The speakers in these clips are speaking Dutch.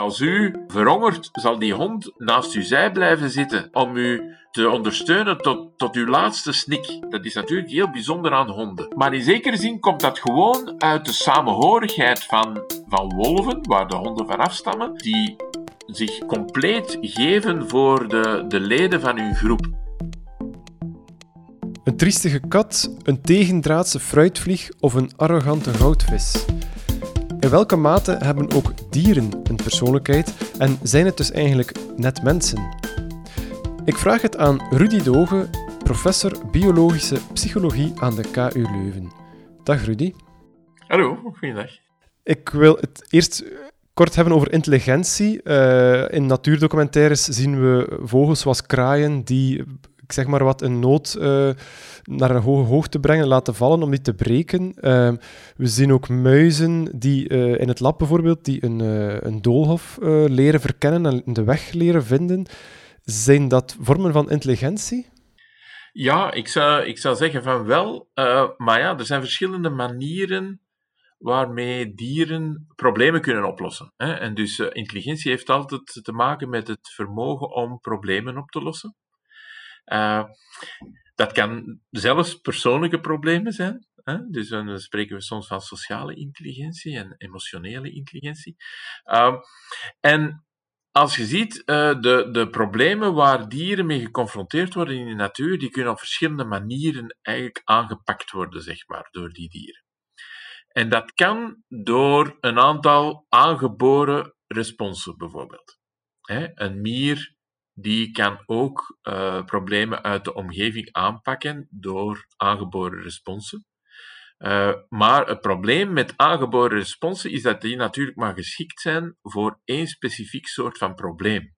Als u verhongert, zal die hond naast uw zij blijven zitten om u te ondersteunen tot, tot uw laatste snik. Dat is natuurlijk heel bijzonder aan honden. Maar in zekere zin komt dat gewoon uit de samenhorigheid van, van wolven, waar de honden van afstammen, die zich compleet geven voor de, de leden van hun groep. Een triestige kat, een tegendraadse fruitvlieg of een arrogante goudvis. In welke mate hebben ook dieren een persoonlijkheid en zijn het dus eigenlijk net mensen? Ik vraag het aan Rudy Doge, professor biologische psychologie aan de KU Leuven. Dag Rudy. Hallo, goeiedag. Ik wil het eerst kort hebben over intelligentie. Uh, in natuurdocumentaires zien we vogels zoals kraaien die, ik zeg maar wat, een noot uh, naar een hoge hoogte brengen, laten vallen om die te breken. Uh, we zien ook muizen die in het lab bijvoorbeeld, die een, een doolhof leren verkennen en de weg leren vinden. Zijn dat vormen van intelligentie? Ja, ik zou, ik zou zeggen van wel. maar ja, er zijn verschillende manieren waarmee dieren problemen kunnen oplossen. En dus intelligentie heeft altijd te maken met het vermogen om problemen op te lossen. Uh, dat kan zelfs persoonlijke problemen zijn. Hè? Dus dan spreken we soms van sociale intelligentie en emotionele intelligentie. Uh, en als je ziet, uh, de, de problemen waar dieren mee geconfronteerd worden in de natuur, die kunnen op verschillende manieren eigenlijk aangepakt worden, zeg maar, door die dieren. En dat kan door een aantal aangeboren responsen, bijvoorbeeld. Een mier die kan ook uh, problemen uit de omgeving aanpakken door aangeboren responsen. Uh, maar het probleem met aangeboren responsen is dat die natuurlijk maar geschikt zijn voor één specifiek soort van probleem.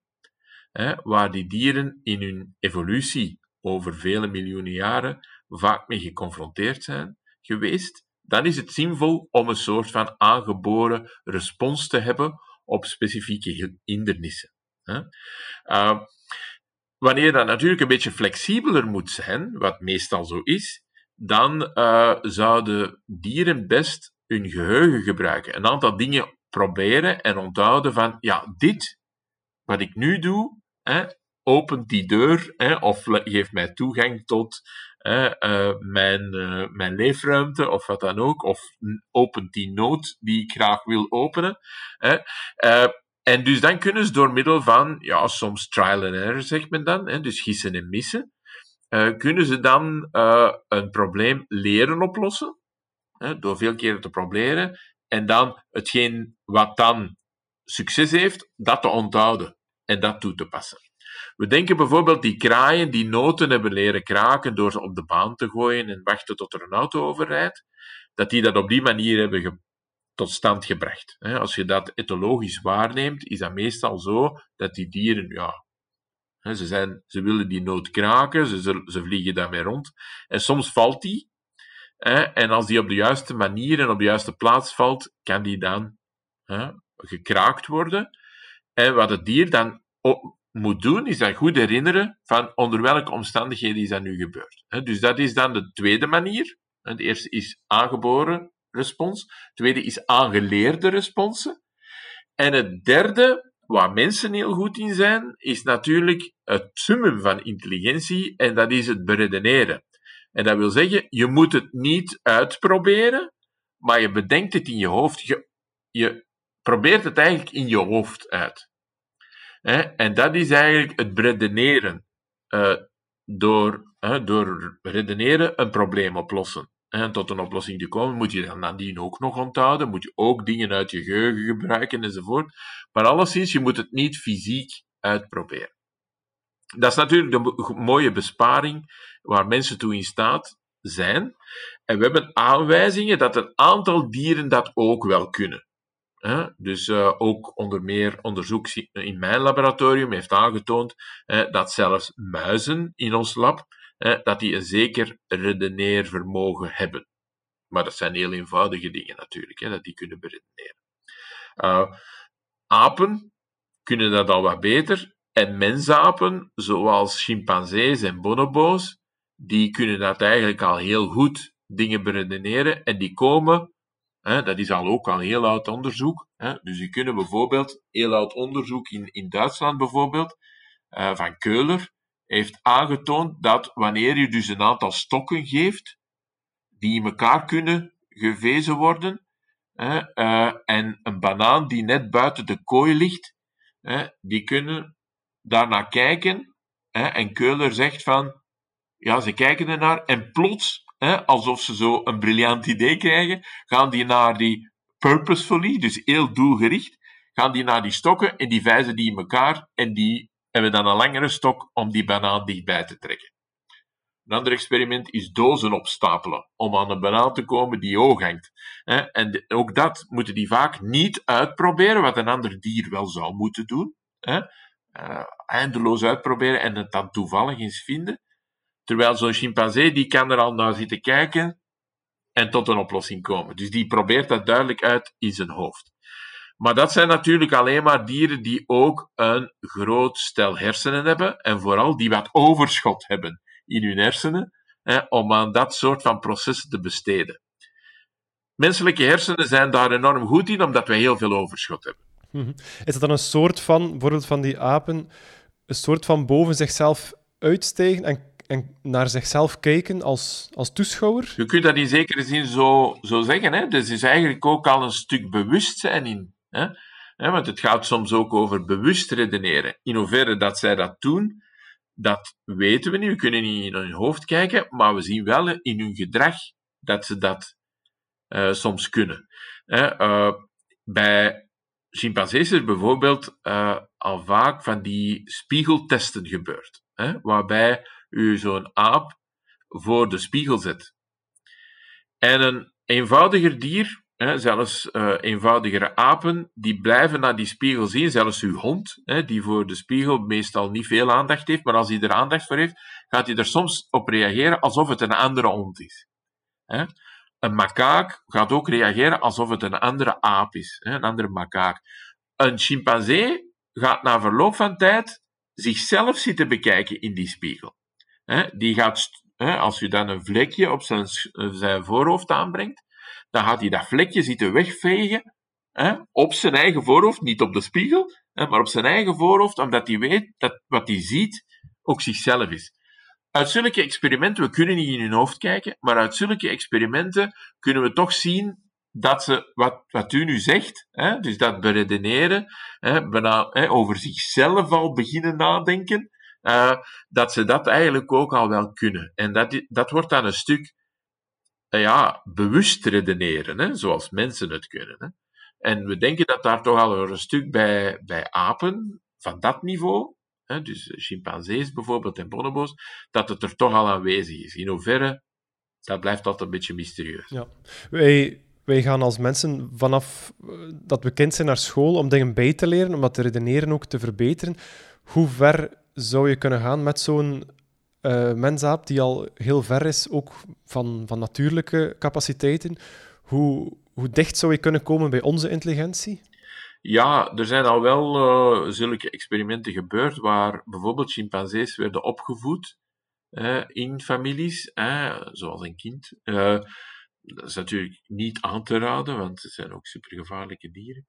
Hè, waar die dieren in hun evolutie over vele miljoenen jaren vaak mee geconfronteerd zijn geweest dan is het zinvol om een soort van aangeboren respons te hebben op specifieke hindernissen. Uh, wanneer dat natuurlijk een beetje flexibeler moet zijn, wat meestal zo is, dan uh, zouden dieren best hun geheugen gebruiken. Een aantal dingen proberen en onthouden van, ja, dit, wat ik nu doe, hè, opent die deur hè, of geeft mij toegang tot uh, mijn, uh, mijn leefruimte of wat dan ook, of opent die nood die ik graag wil openen. Uh, en dus dan kunnen ze door middel van, ja, soms trial and error zegt men dan, hè, dus gissen en missen, kunnen ze dan een probleem leren oplossen, hè, door veel keren te proberen, en dan hetgeen wat dan succes heeft, dat te onthouden en dat toe te passen. We denken bijvoorbeeld die kraaien die noten hebben leren kraken door ze op de baan te gooien en wachten tot er een auto overrijdt, dat die dat op die manier hebben tot stand gebracht. Als je dat etologisch waarneemt, is dat meestal zo dat die dieren, ja, ze, zijn, ze willen die noot kraken, ze, ze vliegen daarmee rond. En soms valt die. En als die op de juiste manier en op de juiste plaats valt, kan die dan gekraakt worden. En wat het dier dan moet doen, is dat goed herinneren van onder welke omstandigheden is dat nu gebeurd. Dus dat is dan de tweede manier. De eerste is aangeboren respons. De tweede is aangeleerde responsen. En het derde, waar mensen heel goed in zijn, is natuurlijk het summum van intelligentie en dat is het beredeneren. En dat wil zeggen, je moet het niet uitproberen, maar je bedenkt het in je hoofd. Je, je probeert het eigenlijk in je hoofd uit. En dat is eigenlijk het redeneren. Uh, door, door redeneren een probleem oplossen. En tot een oplossing te komen, moet je dan nadien ook nog onthouden, moet je ook dingen uit je geheugen gebruiken enzovoort. Maar alleszins, je moet het niet fysiek uitproberen. Dat is natuurlijk de mooie besparing waar mensen toe in staat zijn. En we hebben aanwijzingen dat een aantal dieren dat ook wel kunnen. Dus uh, ook onder meer onderzoek in mijn laboratorium heeft aangetoond dat zelfs muizen in ons lab dat die een zeker redeneervermogen hebben. Maar dat zijn heel eenvoudige dingen natuurlijk, hè, dat die kunnen beredeneren. apen kunnen dat al wat beter. En mensapen, zoals chimpansees en bonobo's, die kunnen dat eigenlijk al heel goed dingen beredeneren en die komen dat is al ook al heel oud onderzoek. Dus je kunnen bijvoorbeeld, heel oud onderzoek in, in Duitsland bijvoorbeeld, uh, van Keuler, heeft aangetoond dat wanneer je dus een aantal stokken geeft, die in elkaar kunnen gevezen worden, uh, en een banaan die net buiten de kooi ligt, die kunnen daarnaar kijken. en Keuler zegt van, ja, ze kijken ernaar en plots, alsof ze zo een briljant idee krijgen, gaan die naar die purposefully, dus heel doelgericht, gaan die naar die stokken en die vijzen die in elkaar en die hebben dan een langere stok om die banaan dichtbij te trekken. Een ander experiment is dozen opstapelen om aan een banaan te komen die hoog hangt. En ook dat moeten die vaak niet uitproberen, wat een ander dier wel zou moeten doen. Eh, eindeloos uitproberen en het dan toevallig eens vinden. Terwijl zo'n chimpansee, die kan er al naar zitten kijken en tot een oplossing komen. Dus die probeert dat duidelijk uit in zijn hoofd. Maar dat zijn natuurlijk alleen maar dieren die ook een groot stel hersenen hebben en vooral die wat overschot hebben in hun hersenen, hè, om aan dat soort van processen te besteden. Menselijke hersenen zijn daar enorm goed in, omdat wij heel veel overschot hebben. Mhm. Is dat dan een soort van, bijvoorbeeld van die apen, een soort van boven zichzelf uitstegen en, en naar zichzelf kijken als, als toeschouwer? Je kunt dat in zekere zin zo, zo zeggen. Hè? Dus is eigenlijk ook al een stuk bewustzijn in. Hè? want het gaat soms ook over bewust redeneren. In hoeverre dat zij dat doen, dat weten we niet. We kunnen niet in hun hoofd kijken, maar we zien wel in hun gedrag dat ze dat uh, soms kunnen. Uh, bij chimpansees is bijvoorbeeld uh, al vaak van die spiegeltesten gebeurd, hè, waarbij u zo'n aap voor de spiegel zet. En een eenvoudiger dier zelfs uh, eenvoudigere apen, die blijven naar die spiegel zien. Zelfs uw hond, hè, die voor de spiegel meestal niet veel aandacht heeft, maar als hij er aandacht voor heeft, gaat hij er soms op reageren alsof het een andere hond is. Hè. Een makaak gaat ook reageren alsof het een andere aap is, hè, een andere makaak. Een chimpansee gaat na verloop van tijd zichzelf zitten bekijken in die spiegel. Die gaat, als u dan een vlekje op zijn, zijn voorhoofd aanbrengt, dan gaat hij dat vlekje zitten wegvegen hè, op zijn eigen voorhoofd, niet op de spiegel, hè, maar op zijn eigen voorhoofd, omdat hij weet dat wat hij ziet ook zichzelf is. Uit zulke experimenten, we kunnen niet in hun hoofd kijken, maar uit zulke experimenten kunnen we toch zien dat ze, wat, wat u nu zegt, hè, dus dat beredeneren, hè, hè, over zichzelf al beginnen nadenken, uh, dat ze dat eigenlijk ook al wel kunnen. En dat, dat wordt dan een stuk eh, ja, bewust redeneren, hè, zoals mensen het kunnen. Hè. En we denken dat daar toch al een stuk bij, bij apen van dat niveau, hè, dus chimpansees bijvoorbeeld en bonobo's, dat het er toch al aanwezig is. In hoeverre, dat blijft altijd een beetje mysterieus. Ja. Wij, wij gaan als mensen vanaf eh, dat we kind zijn naar school om dingen bij te leren, om dat te redeneren ook te verbeteren. Hoe ver zou je kunnen gaan met zo'n uh, mensaap die al heel ver is, ook van, van natuurlijke capaciteiten. Hoe, hoe dicht zou je kunnen komen bij onze intelligentie? Ja, er zijn al wel uh, zulke experimenten gebeurd waar bijvoorbeeld chimpansees werden opgevoed in families, zoals een kind. Uh, dat is natuurlijk niet aan te raden, want ze zijn ook supergevaarlijke dieren.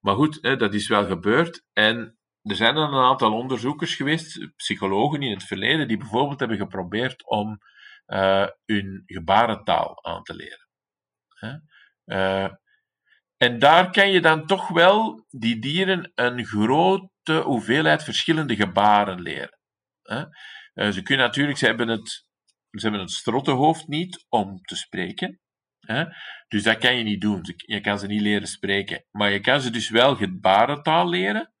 maar goed, dat is wel gebeurd. En er zijn een aantal onderzoekers geweest, psychologen in het verleden, die bijvoorbeeld hebben geprobeerd om uh, hun gebarentaal aan te leren. Uh, en daar kan je dan toch wel die dieren een grote hoeveelheid verschillende gebaren leren. Uh, ze kunnen natuurlijk, ze hebben het, ze hebben het strottenhoofd niet om te spreken. Dus dat kan je niet doen. Je kan ze niet leren spreken. Maar je kan ze dus wel gebarentaal leren.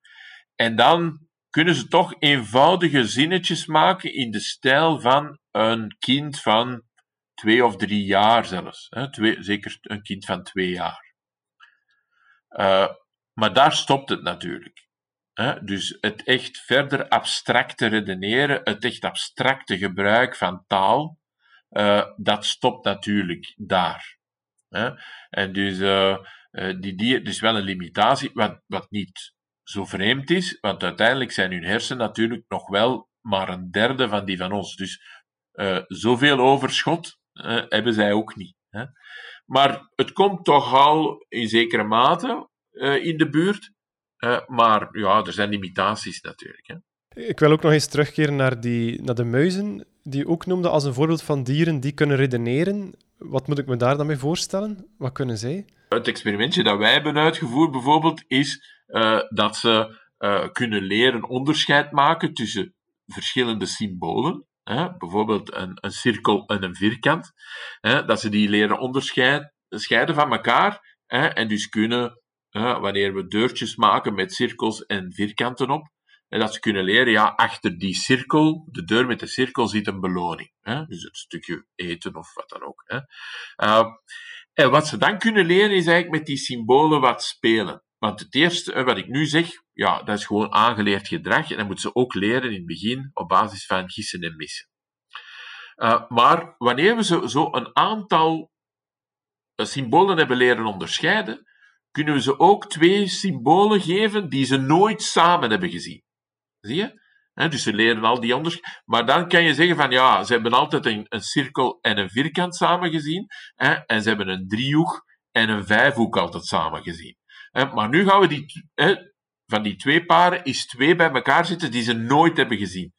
En dan kunnen ze toch eenvoudige zinnetjes maken in de stijl van een kind van twee of drie jaar zelfs. Hè? Twee, zeker een kind van twee jaar. Uh, maar daar stopt het natuurlijk. Hè? Dus het echt verder abstracte redeneren, het echt abstracte gebruik van taal, uh, dat stopt natuurlijk daar. Hè? En dus, uh, die, die, dus wel een limitatie, wat, wat niet zo vreemd is, want uiteindelijk zijn hun hersenen natuurlijk nog wel maar een derde van die van ons. Dus uh, zoveel overschot uh, hebben zij ook niet. Hè? Maar het komt toch al in zekere mate in de buurt. maar ja, er zijn limitaties natuurlijk. Hè. Ik wil ook nog eens terugkeren naar, die, naar de muizen, die je ook noemde als een voorbeeld van dieren die kunnen redeneren. Wat moet ik me daar dan mee voorstellen? Wat kunnen zij? Het experimentje dat wij hebben uitgevoerd bijvoorbeeld is dat ze uh, kunnen leren onderscheid maken tussen verschillende symbolen. Hè? Bijvoorbeeld een, een cirkel en een vierkant. Hè? Dat ze die leren onderscheiden van elkaar. Hè? En dus kunnen, wanneer we deurtjes maken met cirkels en vierkanten op, en dat ze kunnen leren, ja, achter die cirkel, de deur met de cirkel, zit een beloning. Hè? Dus het stukje eten of wat dan ook. Hè? Uh, en wat ze dan kunnen leren, is eigenlijk met die symbolen wat spelen. Want het eerste, wat ik nu zeg, ja, dat is gewoon aangeleerd gedrag. En dat moeten ze ook leren in het begin op basis van gissen en missen. Uh, maar wanneer we zo, zo een aantal uh, symbolen hebben leren onderscheiden, kunnen we ze ook twee symbolen geven die ze nooit samen hebben gezien. Zie je? dus ze leren al die anders. Maar dan kan je zeggen van ja, ze hebben altijd een, een cirkel en een vierkant samen gezien. en ze hebben een driehoek en een vijfhoek altijd samen gezien. Maar nu gaan we die, van die twee paren is twee bij elkaar zitten die ze nooit hebben gezien.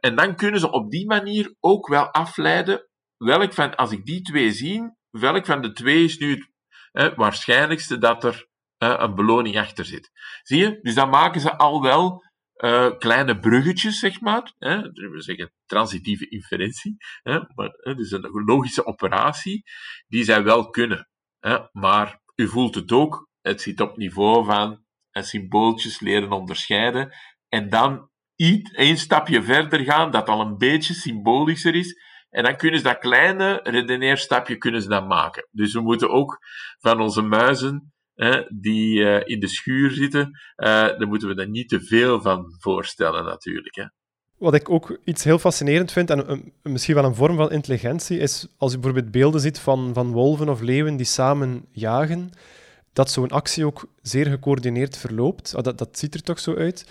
en dan kunnen ze op die manier ook wel afleiden welk van, als ik die twee zie, welk van de twee is nu het waarschijnlijkste dat er een beloning achter zit. Zie je? Dus dan maken ze al wel uh, kleine bruggetjes, zeg maar. Hè, we zeggen transitieve inferentie. Hè, maar, hè, dus een logische operatie die zij wel kunnen. Hè, maar u voelt het ook, het zit op niveau van symbooltjes leren onderscheiden. En dan iets, één stapje verder gaan, dat al een beetje symbolischer is. En dan kunnen ze dat kleine redeneerstapje kunnen ze dan maken. Dus we moeten ook van onze muizen die uh, in de schuur zitten, uh, daar moeten we er niet te veel van voorstellen natuurlijk. Hè. Wat ik ook iets heel fascinerend vind, en misschien wel een vorm van intelligentie, is als je bijvoorbeeld beelden ziet van, van wolven of leeuwen die samen jagen, dat zo'n actie ook zeer gecoördineerd verloopt. Ah, dat, dat ziet er toch zo uit.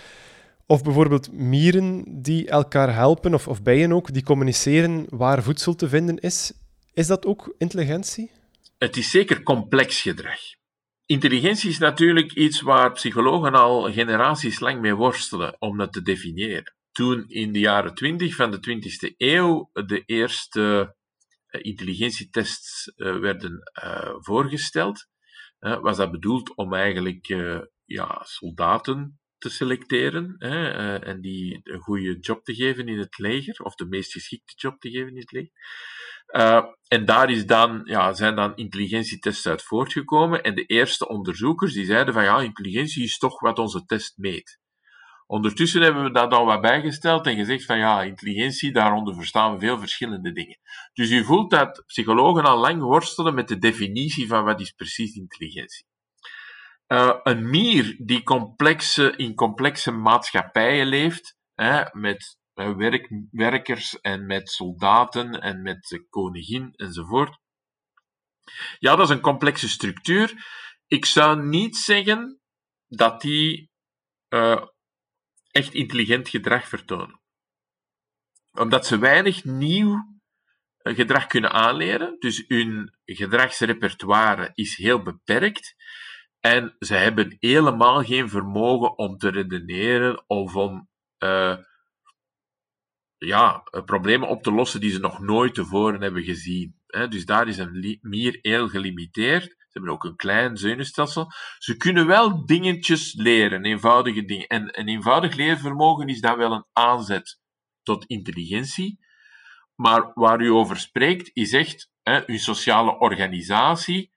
Of bijvoorbeeld mieren die elkaar helpen, of, of bijen ook, die communiceren waar voedsel te vinden is. Is dat ook intelligentie? Het is zeker complex gedrag. Intelligentie is natuurlijk iets waar psychologen al generaties lang mee worstelen om dat te definiëren. Toen in de jaren 20 van de 20e eeuw de eerste eh, intelligentietests eh, werden uh, voorgesteld, was dat bedoeld om eigenlijk ja, soldaten te selecteren en die een goede job te geven in het leger, of de meest geschikte job te geven in het leger. Uh, en daar is dan, ja, zijn dan intelligentietests uit voortgekomen. En de eerste onderzoekers die zeiden van ja, intelligentie is toch wat onze test meet. Ondertussen hebben we dat al wat bijgesteld en gezegd van ja, intelligentie, daaronder verstaan we veel verschillende dingen. Dus u voelt dat psychologen al lang worstelen met de definitie van wat is precies intelligentie. Uh, een mier die complexe, in complexe maatschappijen leeft, hè, met werk, werkers en met soldaten en met de koningin enzovoort. Ja, dat is een complexe structuur. Ik zou niet zeggen dat die uh, echt intelligent gedrag vertonen. Omdat ze weinig nieuw eh, gedrag kunnen aanleren. Dus hun gedragsrepertoire is heel beperkt. En ze hebben helemaal geen vermogen om te redeneren of om uh, ja, eh, problemen op te lossen die ze nog nooit tevoren hebben gezien. Dus daar is een mier heel gelimiteerd. Hebben ook een klein zenuwstelsel. Ze kunnen wel dingetjes leren, eenvoudige dingen. En een eenvoudig leervermogen is dan wel een aanzet tot intelligentie. Maar waar u over spreekt, is echt hè, uw sociale organisatie.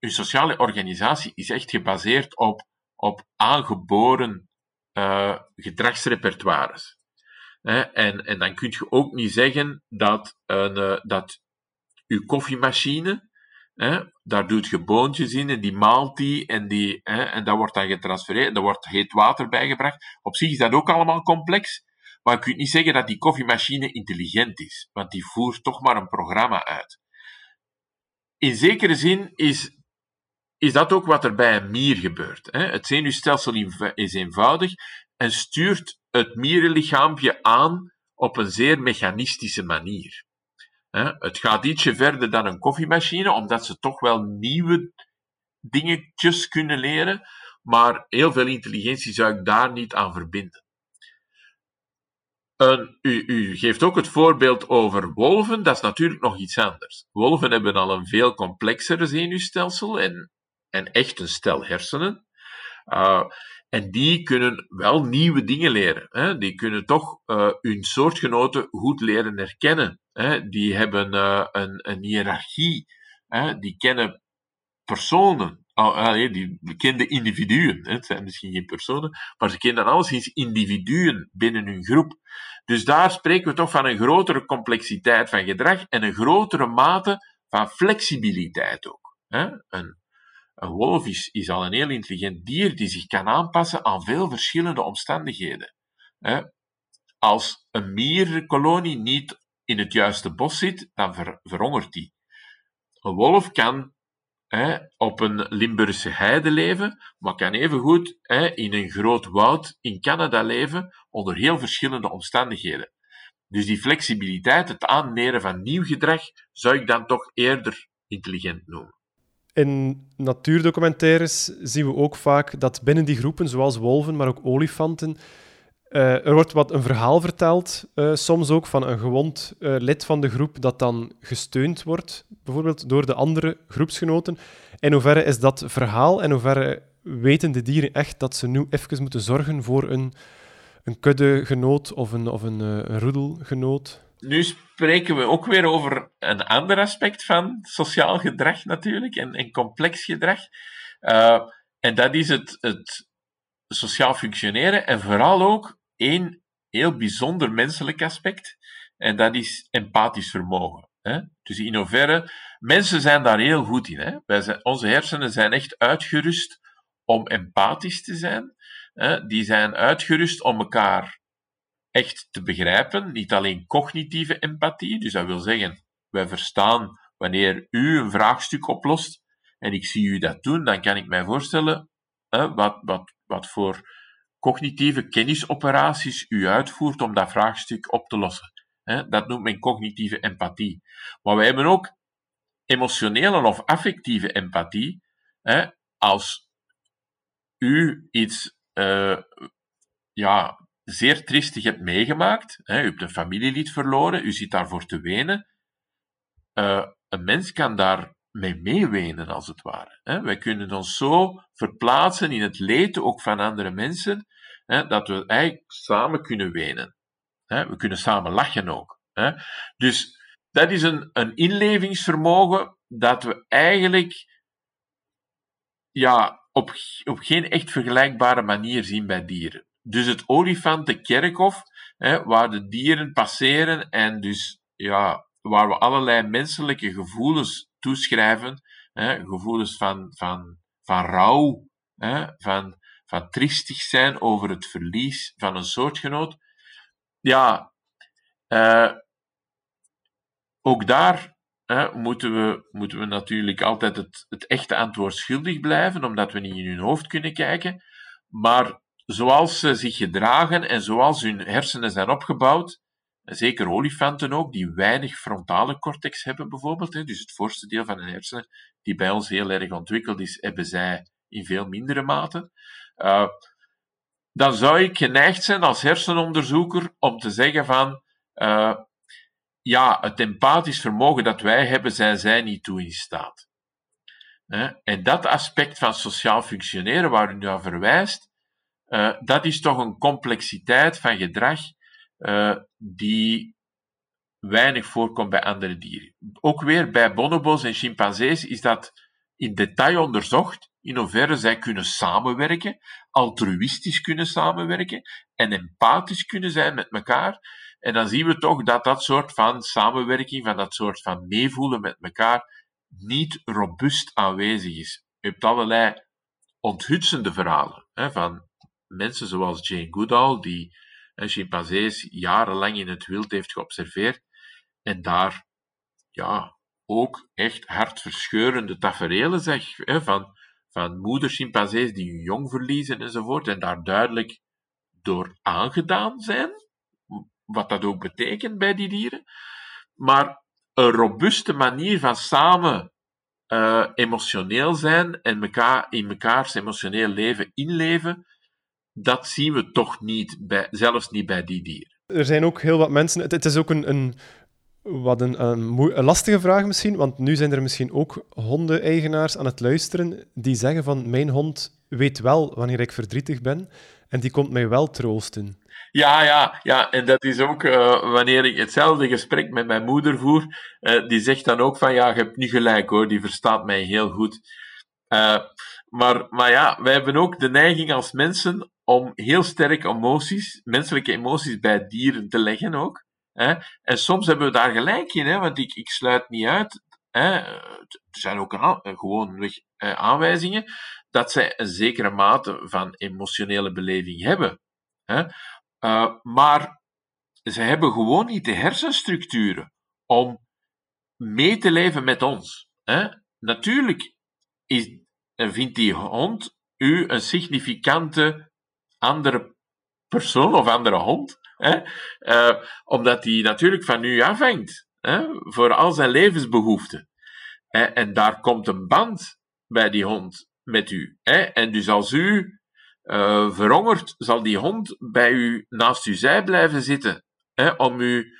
Uw sociale organisatie is echt gebaseerd op, op aangeboren uh, gedragsrepertoires. En, en dan kun je ook niet zeggen dat, een, eh, dat uw koffiemachine, daar doet je boontjes in en die maalt die en, die, en dat wordt dan getransfereerd, er wordt heet water bijgebracht. Op zich is dat ook allemaal complex, maar je kunt niet zeggen dat die koffiemachine intelligent is, want die voert toch maar een programma uit. In zekere zin is, is dat ook wat er bij een mier gebeurt. Het zenuwstelsel is eenvoudig en stuurt het mierenlichaampje aan op een zeer mechanistische manier. Het gaat ietsje verder dan een koffiemachine, omdat ze toch wel nieuwe dingetjes kunnen leren, maar heel veel intelligentie zou ik daar niet aan verbinden. u, u, geeft ook het voorbeeld over wolven, dat is natuurlijk nog iets anders. Wolven hebben al een veel complexer zenuwstelsel en, en echt een stel hersenen. Uh, en die kunnen wel nieuwe dingen leren. Hè? Die kunnen toch uh, hun soortgenoten goed leren herkennen. Die hebben uh, een, een hiërarchie. Die kennen personen. Die bekende individuen. Het zijn misschien geen personen, maar ze kennen alleszins individuen binnen hun groep. Dus daar spreken we toch van een grotere complexiteit van gedrag en een grotere mate van flexibiliteit ook. Een, een wolf is, is al een heel intelligent dier die zich kan aanpassen aan veel verschillende omstandigheden. Als een mierenkolonie niet in het juiste bos zit, dan ver, verhongert die. Een wolf kan op een Limburgse heide leven, maar kan evengoed in een groot woud in Canada leven onder heel verschillende omstandigheden. Dus die flexibiliteit, het aanleren van nieuw gedrag, zou ik dan toch eerder intelligent noemen. In natuurdocumentaires zien we ook vaak dat binnen die groepen, zoals wolven, maar ook olifanten, uh, er wordt wat een verhaal verteld, uh, soms ook van een gewond uh, lid van de groep, dat dan gesteund wordt, bijvoorbeeld door de andere groepsgenoten. In hoeverre is dat verhaal, en hoeverre weten de dieren echt dat ze nu even moeten zorgen voor een, een kuddegenoot of een, of een, een roedelgenoot? nu spreken we ook weer over een ander aspect van sociaal gedrag natuurlijk en, en complex gedrag. En dat is het, het sociaal functioneren en vooral ook één heel bijzonder menselijk aspect. En dat is empathisch vermogen. Hè? Dus in hoeverre, mensen zijn daar heel goed in. Hè? Wij onze hersenen zijn echt uitgerust om empathisch te zijn. Hè? Die zijn uitgerust om elkaar echt te begrijpen. Niet alleen cognitieve empathie, dus dat wil zeggen, wij verstaan wanneer u een vraagstuk oplost en ik zie u dat doen, dan kan ik mij voorstellen hè, wat, wat, wat voor cognitieve kennisoperaties u uitvoert om dat vraagstuk op te lossen. Dat noemt men cognitieve empathie. Maar wij hebben ook emotionele of affectieve empathie. Als u iets uh, ja, zeer triestig hebt meegemaakt, u hebt een familielid verloren, u zit daarvoor te wenen, uh, een mens kan daar mee meewenen, als het ware. Wij kunnen ons zo verplaatsen in het leed ook van andere mensen, dat we eigenlijk samen kunnen wenen. We kunnen samen lachen ook. Dus dat is een, een inlevingsvermogen dat we eigenlijk ja, op, op geen echt vergelijkbare manier zien bij dieren. Dus het olifantenkerkhof, waar de dieren passeren en dus ja, waar we allerlei menselijke gevoelens toeschrijven, hè, gevoelens van, van, van rouw, hè, van, van triestig zijn over het verlies van een soortgenoot. Ja, uh, ook daar hè, moeten, we, moeten we natuurlijk altijd het, het echte antwoord schuldig blijven, omdat we niet in hun hoofd kunnen kijken. Maar zoals ze zich gedragen en zoals hun hersenen zijn opgebouwd, zeker olifanten ook, die weinig frontale cortex hebben bijvoorbeeld, dus het voorste deel van hun hersenen, die bij ons heel erg ontwikkeld is, hebben zij in veel mindere mate. Uh, dan zou ik geneigd zijn als hersenonderzoeker om te zeggen van, uh, ja, het empathisch vermogen dat wij hebben, zijn zij niet toe in staat. En dat aspect van sociaal functioneren waar u nu aan verwijst, uh, dat is toch een complexiteit van gedrag die weinig voorkomt bij andere dieren. Ook weer bij bonobos en chimpansees is dat in detail onderzocht, in hoeverre zij kunnen samenwerken, altruïstisch kunnen samenwerken en empathisch kunnen zijn met elkaar. En dan zien we toch dat dat soort van samenwerking, van dat soort van meevoelen met elkaar, niet robuust aanwezig is. Je hebt allerlei onthutsende verhalen hè, van mensen zoals Jane Goodall, die chimpansees jarenlang in het wild heeft geobserveerd en daar ja, ook echt hartverscheurende tafereelen zeg, van, van moederchimpansees die hun jong verliezen enzovoort, en daar duidelijk door aangedaan zijn, wat dat ook betekent bij die dieren. Maar een robuuste manier van samen uh, emotioneel zijn en elkaar, in mekaars emotioneel leven inleven, dat zien we toch niet, bij, zelfs niet bij die dieren. Er zijn ook heel wat mensen. Het, is ook een, een wat een, een, een, lastige vraag misschien, want nu zijn er misschien ook hondeneigenaars aan het luisteren die zeggen van mijn hond weet wel wanneer ik verdrietig ben en die komt mij wel troosten. Ja, ja, ja, en dat is ook uh, wanneer ik hetzelfde gesprek met mijn moeder voer, uh, die zegt dan ook van ja, je hebt niet gelijk hoor, die verstaat mij heel goed. Uh, maar, maar ja, wij hebben ook de neiging als mensen om heel sterk emoties, menselijke emoties bij dieren te leggen ook. Hè? En soms hebben we daar gelijk in, hè? want ik, ik sluit niet uit. Hè? Er zijn ook een, gewoon aanwijzingen dat zij een zekere mate van emotionele beleving hebben. Hè? Uh, maar ze hebben gewoon niet de hersenstructuren om mee te leven met ons. Hè? Natuurlijk is, vindt die hond u een significante andere persoon of andere hond, hè? Uh, omdat die natuurlijk van u afhangt hè? voor al zijn levensbehoeften. En daar komt een band bij die hond met u. Hè? En dus als u uh, verhongerd, zal die hond bij u naast uw zij blijven zitten, hè, om u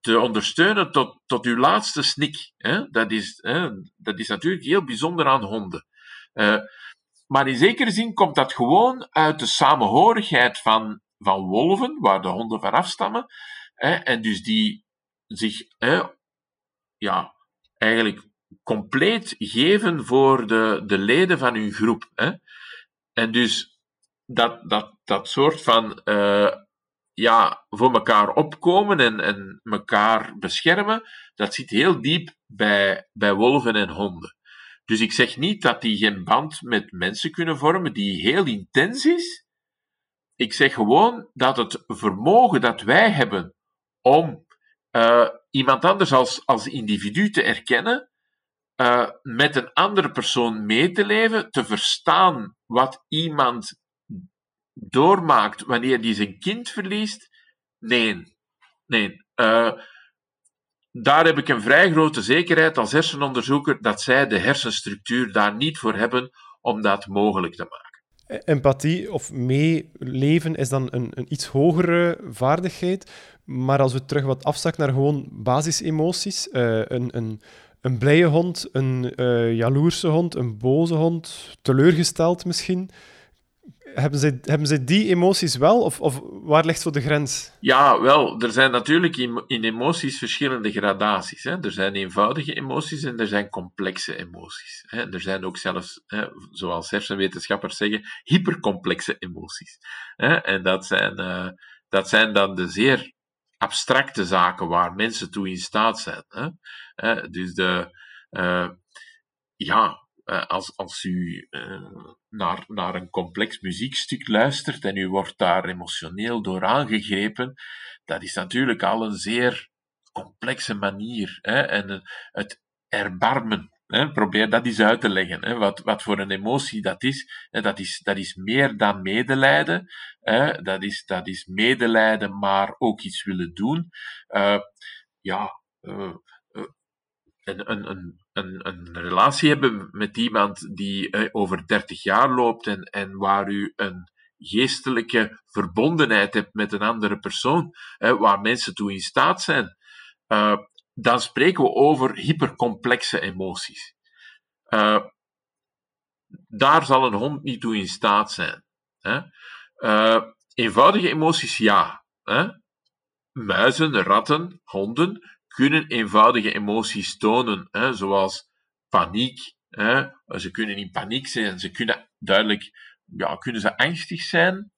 te ondersteunen tot, tot uw laatste snik. Hè. Dat, is, hè, dat is natuurlijk heel bijzonder aan honden. Uh, maar in zekere zin komt dat gewoon uit de samenhorigheid van, van wolven, waar de honden van afstammen, hè, en dus die zich ja, eigenlijk compleet geven voor de, de leden van hun groep. Hè. En dus dat, dat, dat soort van uh, ja, voor elkaar opkomen en, en elkaar beschermen, dat zit heel diep bij, bij wolven en honden. Dus ik zeg niet dat die geen band met mensen kunnen vormen die heel intens is. Ik zeg gewoon dat het vermogen dat wij hebben om uh, iemand anders als, als individu te erkennen, uh, met een andere persoon mee te leven, te verstaan wat iemand doormaakt wanneer hij zijn kind verliest? Nee. Nee. Uh, daar heb ik een vrij grote zekerheid als hersenonderzoeker dat zij de hersenstructuur daar niet voor hebben om dat mogelijk te maken. Empathie of meeleven is dan een, een iets hogere vaardigheid. Maar als we terug wat afzakken naar gewoon basisemoties, uh, een, een, een blije hond, een uh, jaloerse hond, een boze hond, teleurgesteld misschien hebben ze, hebben ze die emoties wel, of, of waar ligt zo de grens? Ja, wel, er zijn natuurlijk in, in emoties verschillende gradaties. Hè. Er zijn eenvoudige emoties en er zijn complexe emoties. Hè. Er zijn ook zelfs, hè, zoals hersenwetenschappers zeggen, hypercomplexe emoties. Hè. En dat zijn, uh, dat zijn dan de zeer abstracte zaken waar mensen toe in staat zijn. Hè. Dus de, uh, ja, uh, als, als u naar, naar een complex muziekstuk luistert en u wordt daar emotioneel door aangegrepen, dat is natuurlijk al een zeer complexe manier. Hè? En het erbarmen, hè? probeer dat eens uit te leggen. Hè? Wat, wat voor een emotie dat is. Hè? Dat is. Dat is meer dan medelijden. Hè? Dat, is, dat is medelijden, maar ook iets willen doen. Uh, ja, een, een, een, een, relatie hebben met iemand die eh, over 30 jaar loopt en, en waar u een geestelijke verbondenheid hebt met een andere persoon, eh, waar mensen toe in staat zijn, uh, dan spreken we over hypercomplexe emoties. Uh, daar zal een hond niet toe in staat zijn. Hè? Eenvoudige emoties, ja. Hè? Muizen, ratten, honden kunnen eenvoudige emoties tonen, hè, zoals paniek. Hè. Ze kunnen in paniek zijn, ze kunnen duidelijk, ja, kunnen ze angstig zijn?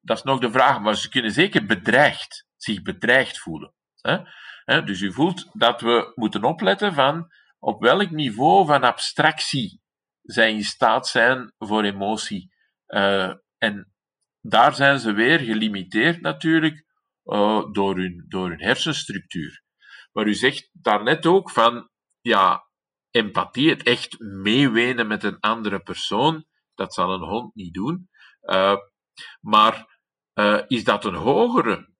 Dat is nog de vraag, maar ze kunnen zeker bedreigd, zich bedreigd voelen. Hè. Dus u voelt dat we moeten opletten van op welk niveau van abstractie zij in staat zijn voor emotie. Uh, en daar zijn ze weer gelimiteerd natuurlijk uh, door, hun, door hun hersenstructuur. Maar u zegt daarnet ook van, ja, empathie, het echt meewenen met een andere persoon, dat zal een hond niet doen. Uh, maar uh, is dat een hogere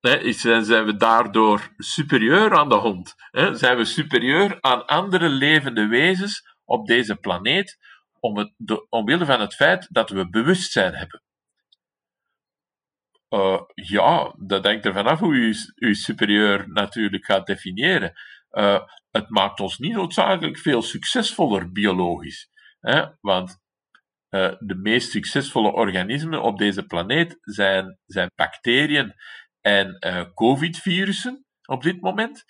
zijn we daardoor superieur aan de hond? Zijn we superieur aan andere levende wezens op deze planeet om het, omwille van het feit dat we bewustzijn hebben? Uh, ja, dat hangt er vanaf hoe je je superieur natuurlijk gaat definiëren. Uh, het maakt ons niet noodzakelijk veel succesvoller biologisch. Hè? Want uh, de meest succesvolle organismen op deze planeet zijn, zijn bacteriën en COVID-virussen op dit moment.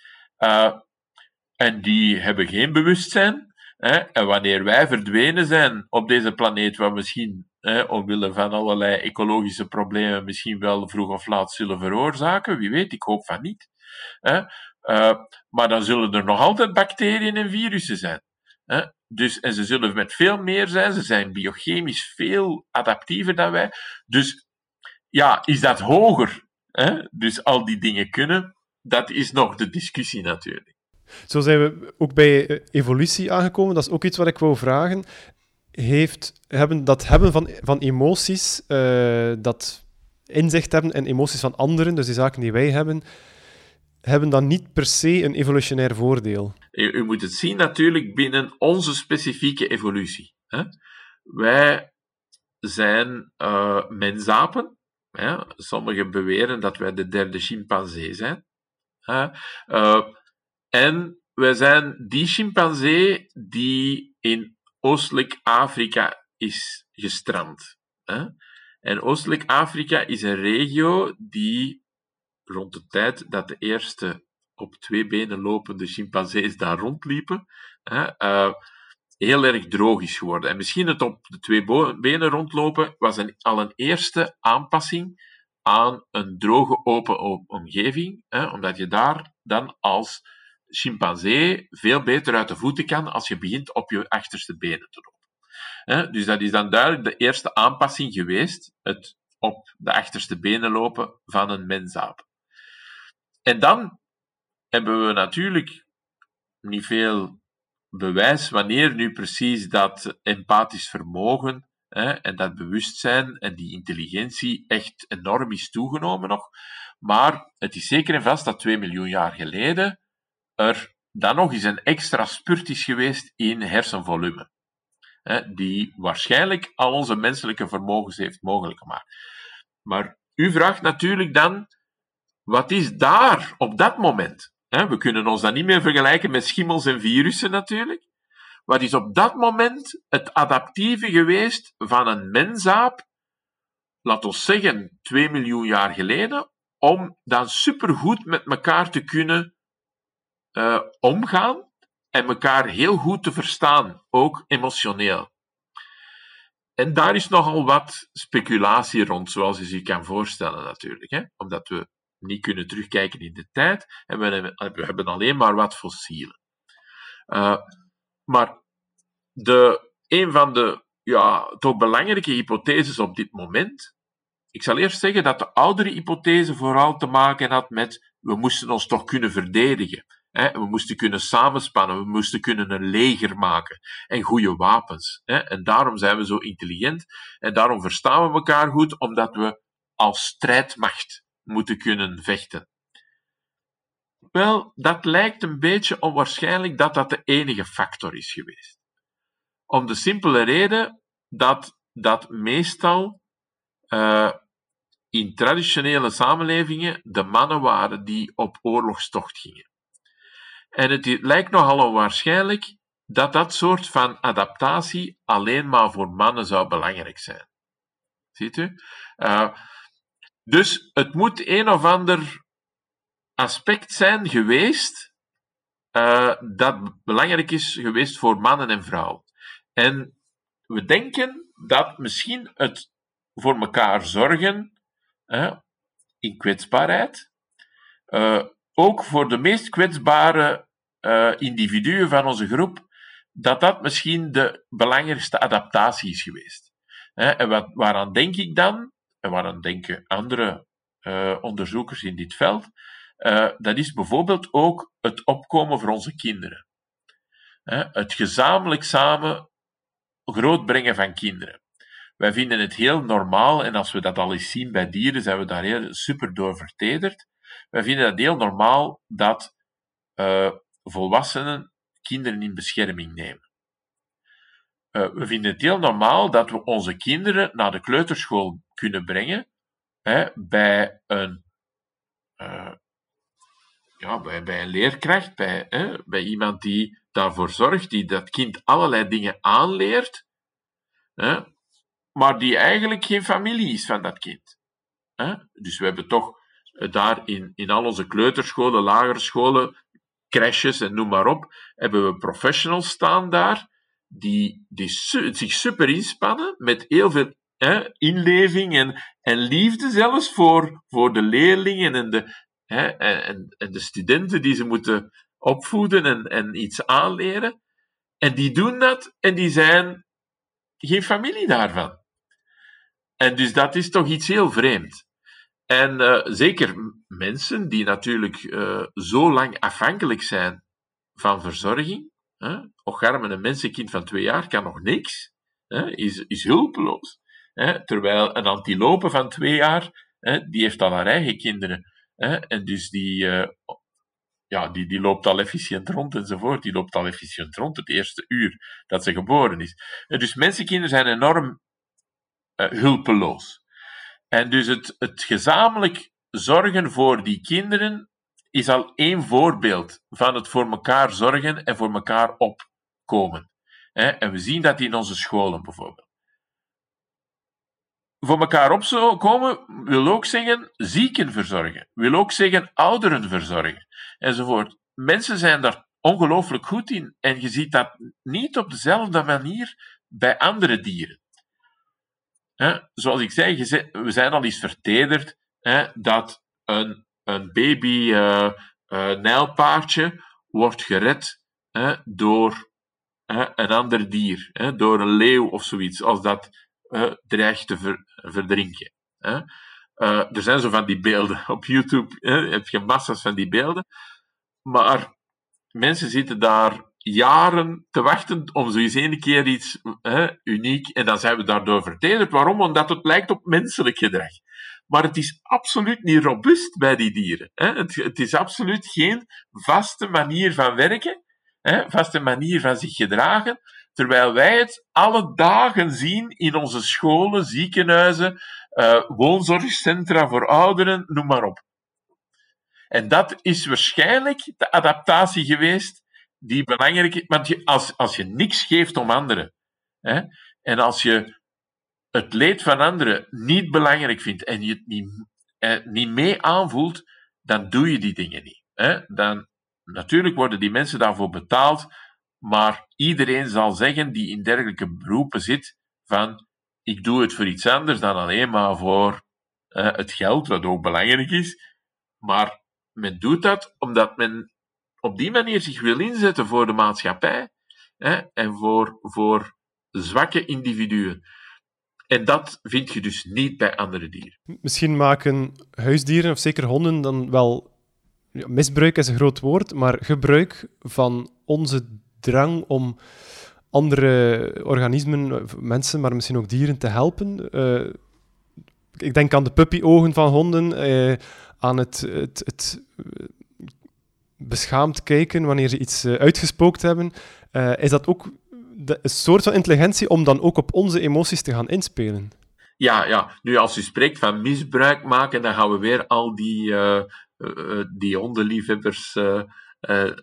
en die hebben geen bewustzijn. Hè? En wanneer wij verdwenen zijn op deze planeet, wat misschien hè, omwille van allerlei ecologische problemen misschien wel vroeg of laat zullen veroorzaken. Wie weet, ik hoop van niet. Uh, maar dan zullen er nog altijd bacteriën en virussen zijn. Dus, en ze zullen met veel meer zijn. Ze zijn biochemisch veel adaptiever dan wij. Dus ja, is dat hoger? Dus al die dingen kunnen, dat is nog de discussie natuurlijk. Zo zijn we ook bij eh, evolutie aangekomen. Dat is ook iets wat ik wou vragen heeft, hebben, dat hebben van, van emoties, uh, dat inzicht hebben in emoties van anderen, dus die zaken die wij hebben, hebben dan niet per se een evolutionair voordeel. U, moet het zien natuurlijk binnen onze specifieke evolutie. Hè? Wij zijn uh, mensapen. Hè? Sommigen beweren dat wij de derde chimpansee zijn. Hè? Uh, en wij zijn die chimpansee die in Oostelijk Afrika is gestrand. Hè? En Oostelijk Afrika is een regio die rond de tijd dat de eerste op twee benen lopende chimpansees daar rondliepen, hè, uh, heel erg droog is geworden. En misschien het op de twee benen rondlopen was een, al een eerste aanpassing aan een droge, open omgeving, hè, omdat je daar dan als chimpansee veel beter uit de voeten kan als je begint op je achterste benen te lopen. Dus dat is dan duidelijk de eerste aanpassing geweest, het op de achterste benen lopen van een mensaap. En dan hebben we natuurlijk niet veel bewijs wanneer nu precies dat empathisch vermogen en dat bewustzijn en die intelligentie echt enorm is toegenomen nog. Maar het is zeker en vast dat 2 miljoen jaar geleden er dan nog eens een extra spurt is geweest in hersenvolume. Die waarschijnlijk al onze menselijke vermogens heeft mogelijk gemaakt. Maar u vraagt natuurlijk dan, wat is daar op dat moment? We kunnen ons dat niet meer vergelijken met schimmels en virussen natuurlijk. Wat is op dat moment het adaptieve geweest van een mensaap, laat ons zeggen 2 miljoen jaar geleden, om dan supergoed met elkaar te kunnen uh, omgaan en elkaar heel goed te verstaan, ook emotioneel. En daar is nogal wat speculatie rond, zoals je zich kan voorstellen natuurlijk. Hè? Omdat we niet kunnen terugkijken in de tijd en we, hebben alleen maar wat fossielen. Uh, maar de, een van de ja, toch belangrijke hypotheses op dit moment. Ik zal eerst zeggen dat de oudere hypothese vooral te maken had met we moesten ons toch kunnen verdedigen. We moesten kunnen samenspannen, we moesten kunnen een leger maken en goede wapens. En daarom zijn we zo intelligent en daarom verstaan we elkaar goed, omdat we als strijdmacht moeten kunnen vechten. Wel, dat lijkt een beetje onwaarschijnlijk dat dat de enige factor is geweest. Om de simpele reden dat dat meestal uh, in traditionele samenlevingen de mannen waren die op oorlogstocht gingen. En het lijkt nogal onwaarschijnlijk dat dat soort van adaptatie alleen maar voor mannen zou belangrijk zijn. Ziet u? Uh, dus het moet een of ander aspect zijn geweest uh, dat belangrijk is geweest voor mannen en vrouwen. En we denken dat misschien het voor elkaar zorgen uh, in kwetsbaarheid, ook voor de meest kwetsbare uh, individuen van onze groep, dat dat misschien de belangrijkste adaptatie is geweest. En wat, waaraan denk ik dan, en waaraan denken andere uh, onderzoekers in dit veld, uh, dat is bijvoorbeeld ook het opkomen voor onze kinderen. Het gezamenlijk samen grootbrengen van kinderen. Wij vinden het heel normaal, en als we dat al eens zien bij dieren, zijn we daar heel super door vertederd, wij vinden het heel normaal dat uh, volwassenen kinderen in bescherming nemen. Uh, we vinden het heel normaal dat we onze kinderen naar de kleuterschool kunnen brengen hè, bij, een, uh, ja, bij, bij een leerkracht, bij, hè, bij iemand die daarvoor zorgt, die dat kind allerlei dingen aanleert, hè, maar die eigenlijk geen familie is van dat kind. Hè. Dus we hebben toch daar in, in al onze kleuterscholen, lagere scholen, crashes en noem maar op, hebben we professionals staan daar die, die zich super inspannen met heel veel hè, inleving en, en liefde zelfs voor, voor de leerlingen en de, hè, en, en de studenten die ze moeten opvoeden en, en iets aanleren. En die doen dat en die zijn geen familie daarvan. En dus dat is toch iets heel vreemd. En uh, zeker mensen die natuurlijk uh, zo lang afhankelijk zijn van verzorging. Hè? Ocharmen, een mensenkind van twee jaar kan nog niks, hè? Is, is hulpeloos. Hè? Terwijl een antilope van twee jaar, hè, die heeft al haar eigen kinderen. Hè? En dus die, uh, ja, die, die loopt al efficiënt rond enzovoort. Die loopt al efficiënt rond het eerste uur dat ze geboren is. Dus mensenkinderen zijn enorm hulpeloos. En dus het, het gezamenlijk zorgen voor die kinderen is al één voorbeeld van het voor elkaar zorgen en voor elkaar opkomen. En we zien dat in onze scholen bijvoorbeeld. Voor elkaar opkomen wil ook zeggen zieken verzorgen, wil ook zeggen ouderen verzorgen, enzovoort. Mensen zijn daar ongelooflijk goed in en je ziet dat niet op dezelfde manier bij andere dieren. Zoals ik zei, we zijn al eens vertederd dat een, een baby uh, nijlpaardje wordt gered door een ander dier, door een leeuw of zoiets, als dat dreigt te verdrinken. er zijn zo van die beelden. Op YouTube heb je massa's van die beelden. Maar mensen zitten daar jaren te wachten om zo eens een keer iets hè, uniek. En dan zijn we daardoor vertederd. Waarom? Omdat het lijkt op menselijk gedrag. Maar het is absoluut niet robuust bij die dieren. Hè. Het, is absoluut geen vaste manier van werken, hè, vaste manier van zich gedragen. Terwijl wij het alle dagen zien in onze scholen, ziekenhuizen, uh, woonzorgcentra voor ouderen, noem maar op. En dat is waarschijnlijk de adaptatie geweest die belangrijk is. Want als, als je niks geeft om anderen, hè, en als je het leed van anderen niet belangrijk vindt en je het niet, eh, niet mee aanvoelt, dan doe je die dingen niet. Hè. Dan, natuurlijk worden die mensen daarvoor betaald, maar iedereen zal zeggen die in dergelijke beroepen zit van ik doe het voor iets anders dan alleen maar voor eh, het geld, wat ook belangrijk is. Maar men doet dat omdat men op die manier zich wil inzetten voor de maatschappij hè, en voor, voor zwakke individuen. En dat vind je dus niet bij andere dieren. Misschien maken huisdieren, of zeker honden, dan wel. Ja, misbruik is een groot woord, maar gebruik van onze drang om andere organismen, mensen, maar misschien ook dieren te helpen. Uh, ik denk aan de puppyogen van honden, uh, aan het, het, het beschaamd kijken wanneer ze iets uh, uitgespookt hebben, uh, is dat ook een soort van intelligentie om dan ook op onze emoties te gaan inspelen. Ja, ja. nu als u spreekt van misbruik maken, dan gaan we weer al die, uh, die hondenliefhebbers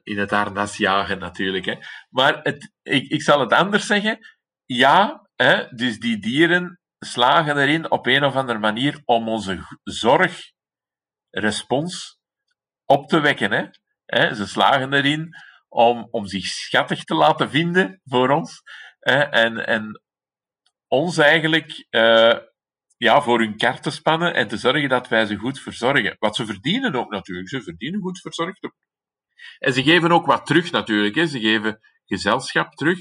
in het harnas jagen natuurlijk. Hè. Maar het, ik, ik zal het anders zeggen. Ja, hè, dus die dieren slagen erin op een of andere manier om onze zorgrespons op te wekken. Hè. Hè, ze slagen erin om, om zich schattig te laten vinden voor ons. Hè, en, en ons eigenlijk uh, ja, voor hun kar te spannen en te zorgen dat wij ze goed verzorgen. Wat ze verdienen ook natuurlijk. Ze verdienen goed verzorgd. En ze geven ook wat terug natuurlijk. Hè. Ze geven gezelschap terug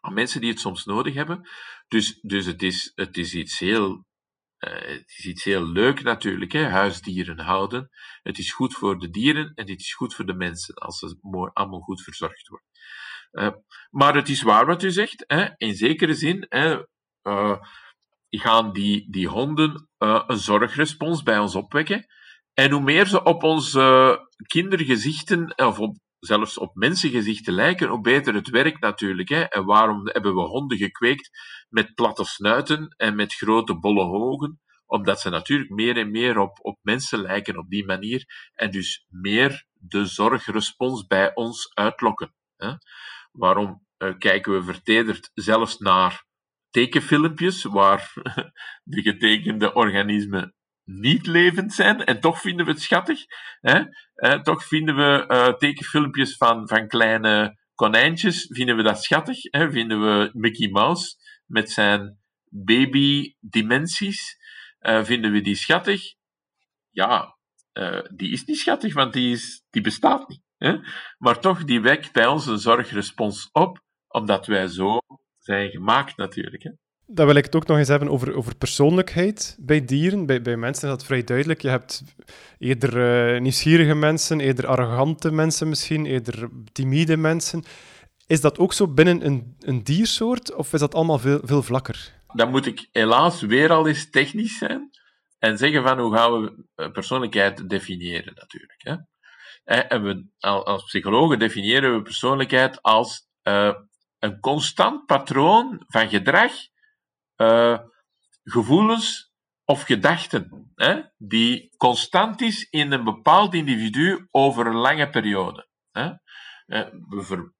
aan mensen die het soms nodig hebben. Dus, dus het, is, het is iets heel het is iets heel leuk natuurlijk, hè, huisdieren houden. Het is goed voor de dieren en het is goed voor de mensen als ze allemaal goed verzorgd worden. Uh, maar het is waar wat u zegt, hè, in zekere zin hè, uh, gaan die, die honden een zorgrespons bij ons opwekken. En hoe meer ze op onze kindergezichten, of op, zelfs op mensengezichten lijken, hoe beter het werkt natuurlijk. Hè. En waarom hebben we honden gekweekt met platte snuiten en met grote bolle ogen? Omdat ze natuurlijk meer en meer op, op mensen lijken op die manier. En dus meer de zorgrespons bij ons uitlokken. Hè. Waarom uh, kijken we vertederd zelfs naar tekenfilmpjes waar de getekende organismen niet levend zijn en toch vinden we het schattig. Hè? Eh, toch vinden we uh, tekenfilmpjes van, van kleine konijntjes, vinden we dat schattig. Hè? Vinden we Mickey Mouse met zijn baby-dimensies, uh, vinden we die schattig? Ja, die is niet schattig, want die, is, die bestaat niet. Hè? Maar toch, die wekt bij ons een zorgrespons op, omdat wij zo zijn gemaakt natuurlijk. Dan wil ik het ook nog eens hebben over, over persoonlijkheid bij dieren. Bij, bij mensen is dat vrij duidelijk. Je hebt eerder uh, nieuwsgierige mensen, eerder arrogante mensen misschien, eerder timide mensen. Is dat ook zo binnen een, een diersoort of is dat allemaal veel, veel vlakker? Dan moet ik helaas weer al eens technisch zijn en zeggen van hoe gaan we eh, persoonlijkheid definiëren natuurlijk. Hè? Eh, en we, als psychologen definiëren we persoonlijkheid als een constant patroon van gedrag uh, gevoelens of gedachten, hè, die constant is in een bepaald individu over een lange periode. Hè. Eh, we ver,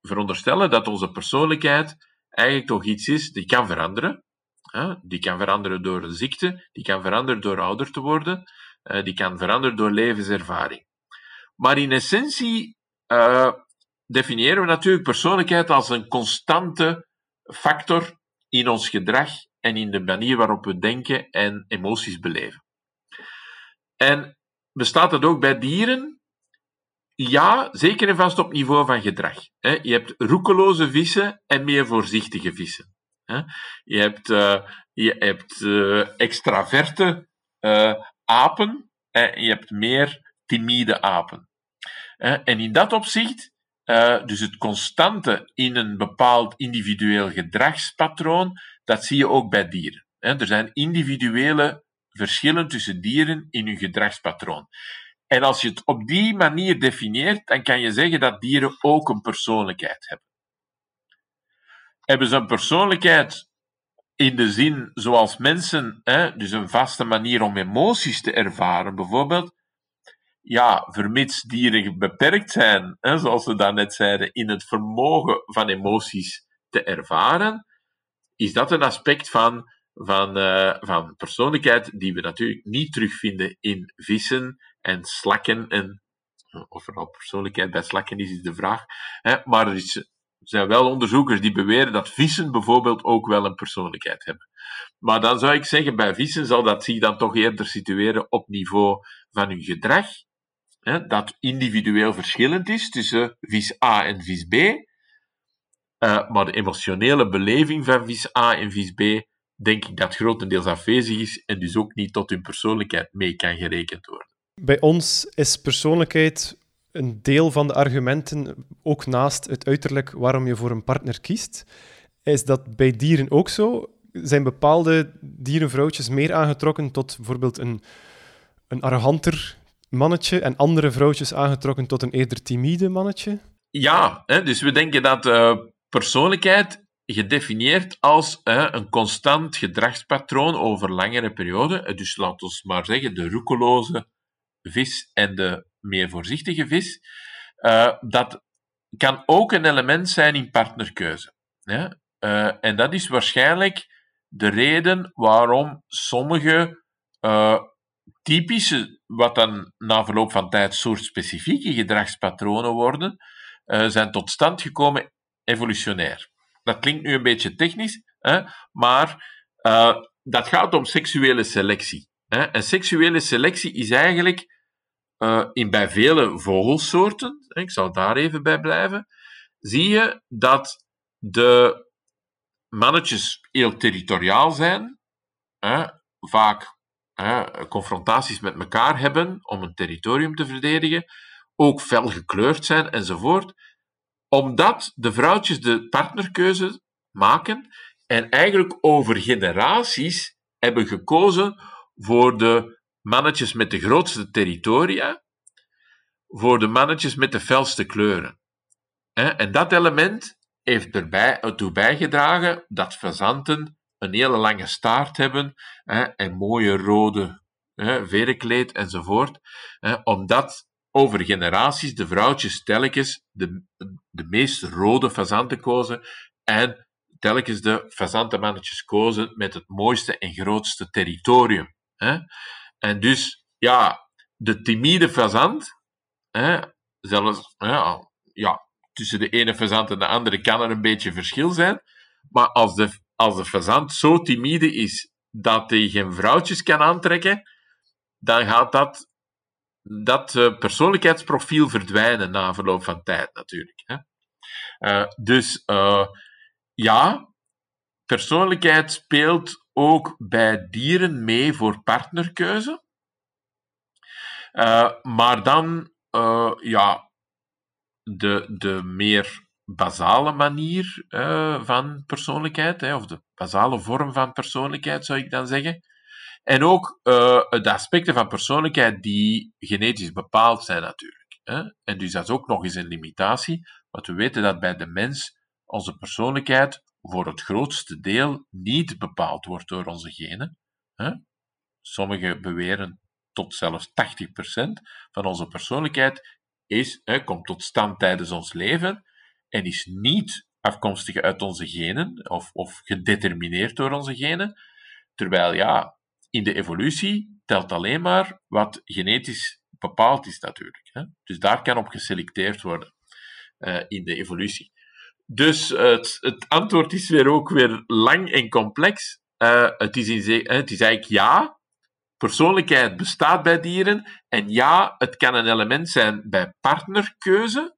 veronderstellen dat onze persoonlijkheid eigenlijk toch iets is die kan veranderen. Hè. Die kan veranderen door een ziekte, die kan veranderen door ouder te worden, uh, die kan veranderen door levenservaring. Maar in essentie definiëren we natuurlijk persoonlijkheid als een constante factor in ons gedrag en in de manier waarop we denken en emoties beleven. En bestaat dat ook bij dieren? Ja, zeker en vast op niveau van gedrag. Je hebt roekeloze vissen en meer voorzichtige vissen. Je hebt, uh, je hebt uh, extraverte uh, apen en je hebt meer timide apen. En in dat opzicht uh, dus het constante in een bepaald individueel gedragspatroon, dat zie je ook bij dieren. Er zijn individuele verschillen tussen dieren in hun gedragspatroon. En als je het op die manier definieert, dan kan je zeggen dat dieren ook een persoonlijkheid hebben. Hebben ze een persoonlijkheid in de zin zoals mensen, dus een vaste manier om emoties te ervaren, bijvoorbeeld, ja, vermits dieren beperkt zijn, hè, zoals we daarnet zeiden, in het vermogen van emoties te ervaren, is dat een aspect van, van, uh, van persoonlijkheid die we natuurlijk niet terugvinden in vissen en slakken. En, of er al persoonlijkheid bij slakken is, is de vraag. Hè, maar er, er zijn wel onderzoekers die beweren dat vissen bijvoorbeeld ook wel een persoonlijkheid hebben. Maar dan zou ik zeggen, bij vissen zal dat zich dan toch eerder situeren op niveau van hun gedrag hè, dat individueel verschillend is tussen vis A en vis B. Uh, maar de emotionele beleving van vis A en vis B, denk ik dat grotendeels afwezig is en dus ook niet tot hun persoonlijkheid mee kan gerekend worden. Bij ons is persoonlijkheid een deel van de argumenten, ook naast het uiterlijk waarom je voor een partner kiest. Is dat bij dieren ook zo? Zijn bepaalde dierenvrouwtjes meer aangetrokken tot bijvoorbeeld een, een arroganter mannetje en andere vrouwtjes aangetrokken tot een eerder timide mannetje? Ja, hè, dus we denken dat uh, persoonlijkheid gedefinieerd als een constant gedragspatroon over langere perioden. Dus laten we maar zeggen, de roekeloze vis en de meer voorzichtige vis. Uh, dat kan ook een element zijn in partnerkeuze. Hè? en dat is waarschijnlijk de reden waarom sommige typische, wat dan na verloop van tijd soortspecifieke gedragspatronen worden, uh, zijn tot stand gekomen evolutionair. Dat klinkt nu een beetje technisch, hè, maar uh, dat gaat om seksuele selectie. Hè. En seksuele selectie is eigenlijk uh, in, bij vele vogelsoorten, ik zal daar even bij blijven, zie je dat de mannetjes heel territoriaal zijn, hè, vaak confrontaties met elkaar hebben om een territorium te verdedigen, ook fel gekleurd zijn enzovoort, omdat de vrouwtjes de partnerkeuze maken en eigenlijk over generaties hebben gekozen voor de mannetjes met de grootste territoria voor de mannetjes met de felste kleuren. En dat element heeft erbij, ertoe bijgedragen dat fazanten een hele lange staart hebben en mooie rode verenkleed enzovoort, omdat over generaties de vrouwtjes telkens de, de meest rode fazanten kozen en telkens de fazantenmannetjes kozen met het mooiste en grootste territorium. En dus, ja, de timide fazant, zelfs ja, tussen de ene fazant en de andere kan er een beetje verschil zijn, maar als de, als de fazant zo timide is dat hij geen vrouwtjes kan aantrekken, dan gaat dat, dat uh, persoonlijkheidsprofiel verdwijnen na verloop van tijd natuurlijk. Hè. Uh, dus uh, ja, persoonlijkheid speelt ook bij dieren mee voor partnerkeuze. maar dan, ja, de, de meer basale manier van persoonlijkheid, hè, of de basale vorm van persoonlijkheid zou ik dan zeggen, en ook uh, de aspecten van persoonlijkheid die genetisch bepaald zijn natuurlijk. Hè? En dus dat is ook nog eens een limitatie, want we weten dat bij de mens onze persoonlijkheid voor het grootste deel niet bepaald wordt door onze genen. Hè? Sommigen beweren tot zelfs 80% van onze persoonlijkheid is, komt tot stand tijdens ons leven en is niet afkomstig uit onze genen of, of gedetermineerd door onze genen. Terwijl ja, in de evolutie telt alleen maar wat genetisch bepaald is natuurlijk. Hè? Dus daar kan op geselecteerd worden uh, in de evolutie. Dus het, het, antwoord is weer ook weer lang en complex. Uh, het, is in, het is eigenlijk ja, persoonlijkheid bestaat bij dieren. En ja, het kan een element zijn bij partnerkeuze.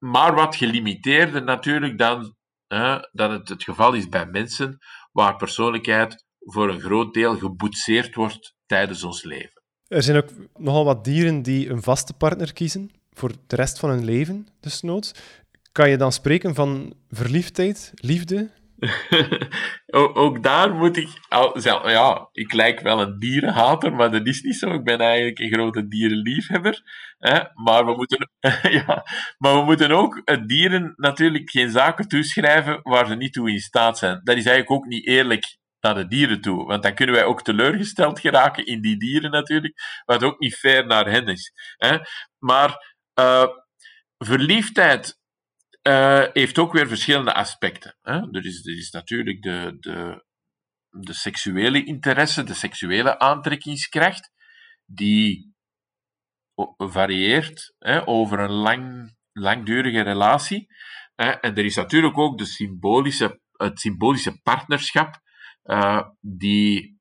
Maar wat gelimiteerder natuurlijk dan, dan het het geval is bij mensen, waar persoonlijkheid voor een groot deel geboetseerd wordt tijdens ons leven. Er zijn ook nogal wat dieren die een vaste partner kiezen voor de rest van hun leven, desnoods. Kan je dan spreken van verliefdheid, liefde? ook daar moet ik... Ja, ik lijk wel een dierenhater, maar dat is niet zo. Ik ben eigenlijk een grote dierenliefhebber. Hè? Maar, we moeten, ja, maar we moeten ook dieren natuurlijk geen zaken toeschrijven waar ze niet toe in staat zijn. Dat is eigenlijk ook niet eerlijk naar de dieren toe. Want dan kunnen wij ook teleurgesteld geraken in die dieren natuurlijk, wat ook niet fair naar hen is. Hè? Maar uh, verliefdheid uh, heeft ook weer verschillende aspecten. Hè? Er, is, er is natuurlijk de, de, de seksuele interesse, de seksuele aantrekkingskracht, die varieert hè, over een lang, langdurige relatie. Hè? En er is natuurlijk ook de symbolische, het symbolische partnerschap, uh, die,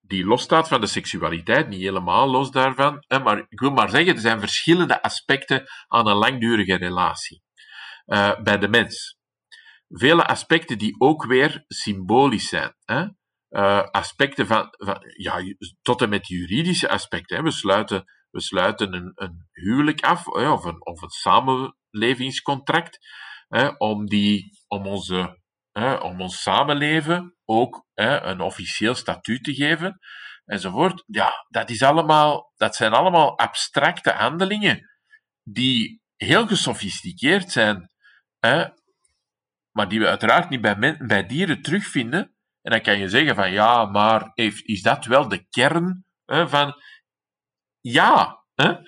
die losstaat van de seksualiteit, niet helemaal los daarvan. Hè, maar ik wil maar zeggen, er zijn verschillende aspecten aan een langdurige relatie uh, bij de mens. Vele aspecten die ook weer symbolisch zijn. Hè. Uh, aspecten van, van, ja, tot en met juridische aspecten. Hè. We sluiten, we sluiten een, een huwelijk af, of, een, of een samenlevingscontract, hè, om, die, om onze om ons samenleven ook een officieel statuut te geven, enzovoort. Ja, dat, is allemaal, dat zijn allemaal abstracte handelingen die heel gesofisticeerd zijn, maar die we uiteraard niet bij, bij dieren terugvinden. En dan kan je zeggen van ja, maar is dat wel de kern van. Ja,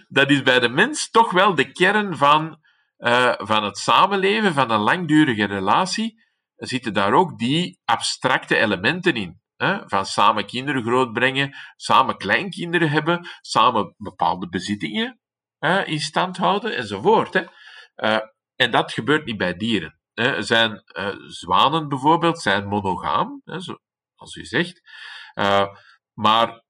dat is bij de mens toch wel de kern van, uh, van het samenleven, van een langdurige relatie zitten daar ook die abstracte elementen in. Hè? Van samen kinderen grootbrengen, samen kleinkinderen hebben, samen bepaalde bezittingen hè, in stand houden enzovoort. Hè? Uh, en dat gebeurt niet bij dieren. Zijn uh, zwanen bijvoorbeeld zijn monogaam, zoals u zegt. Uh, maar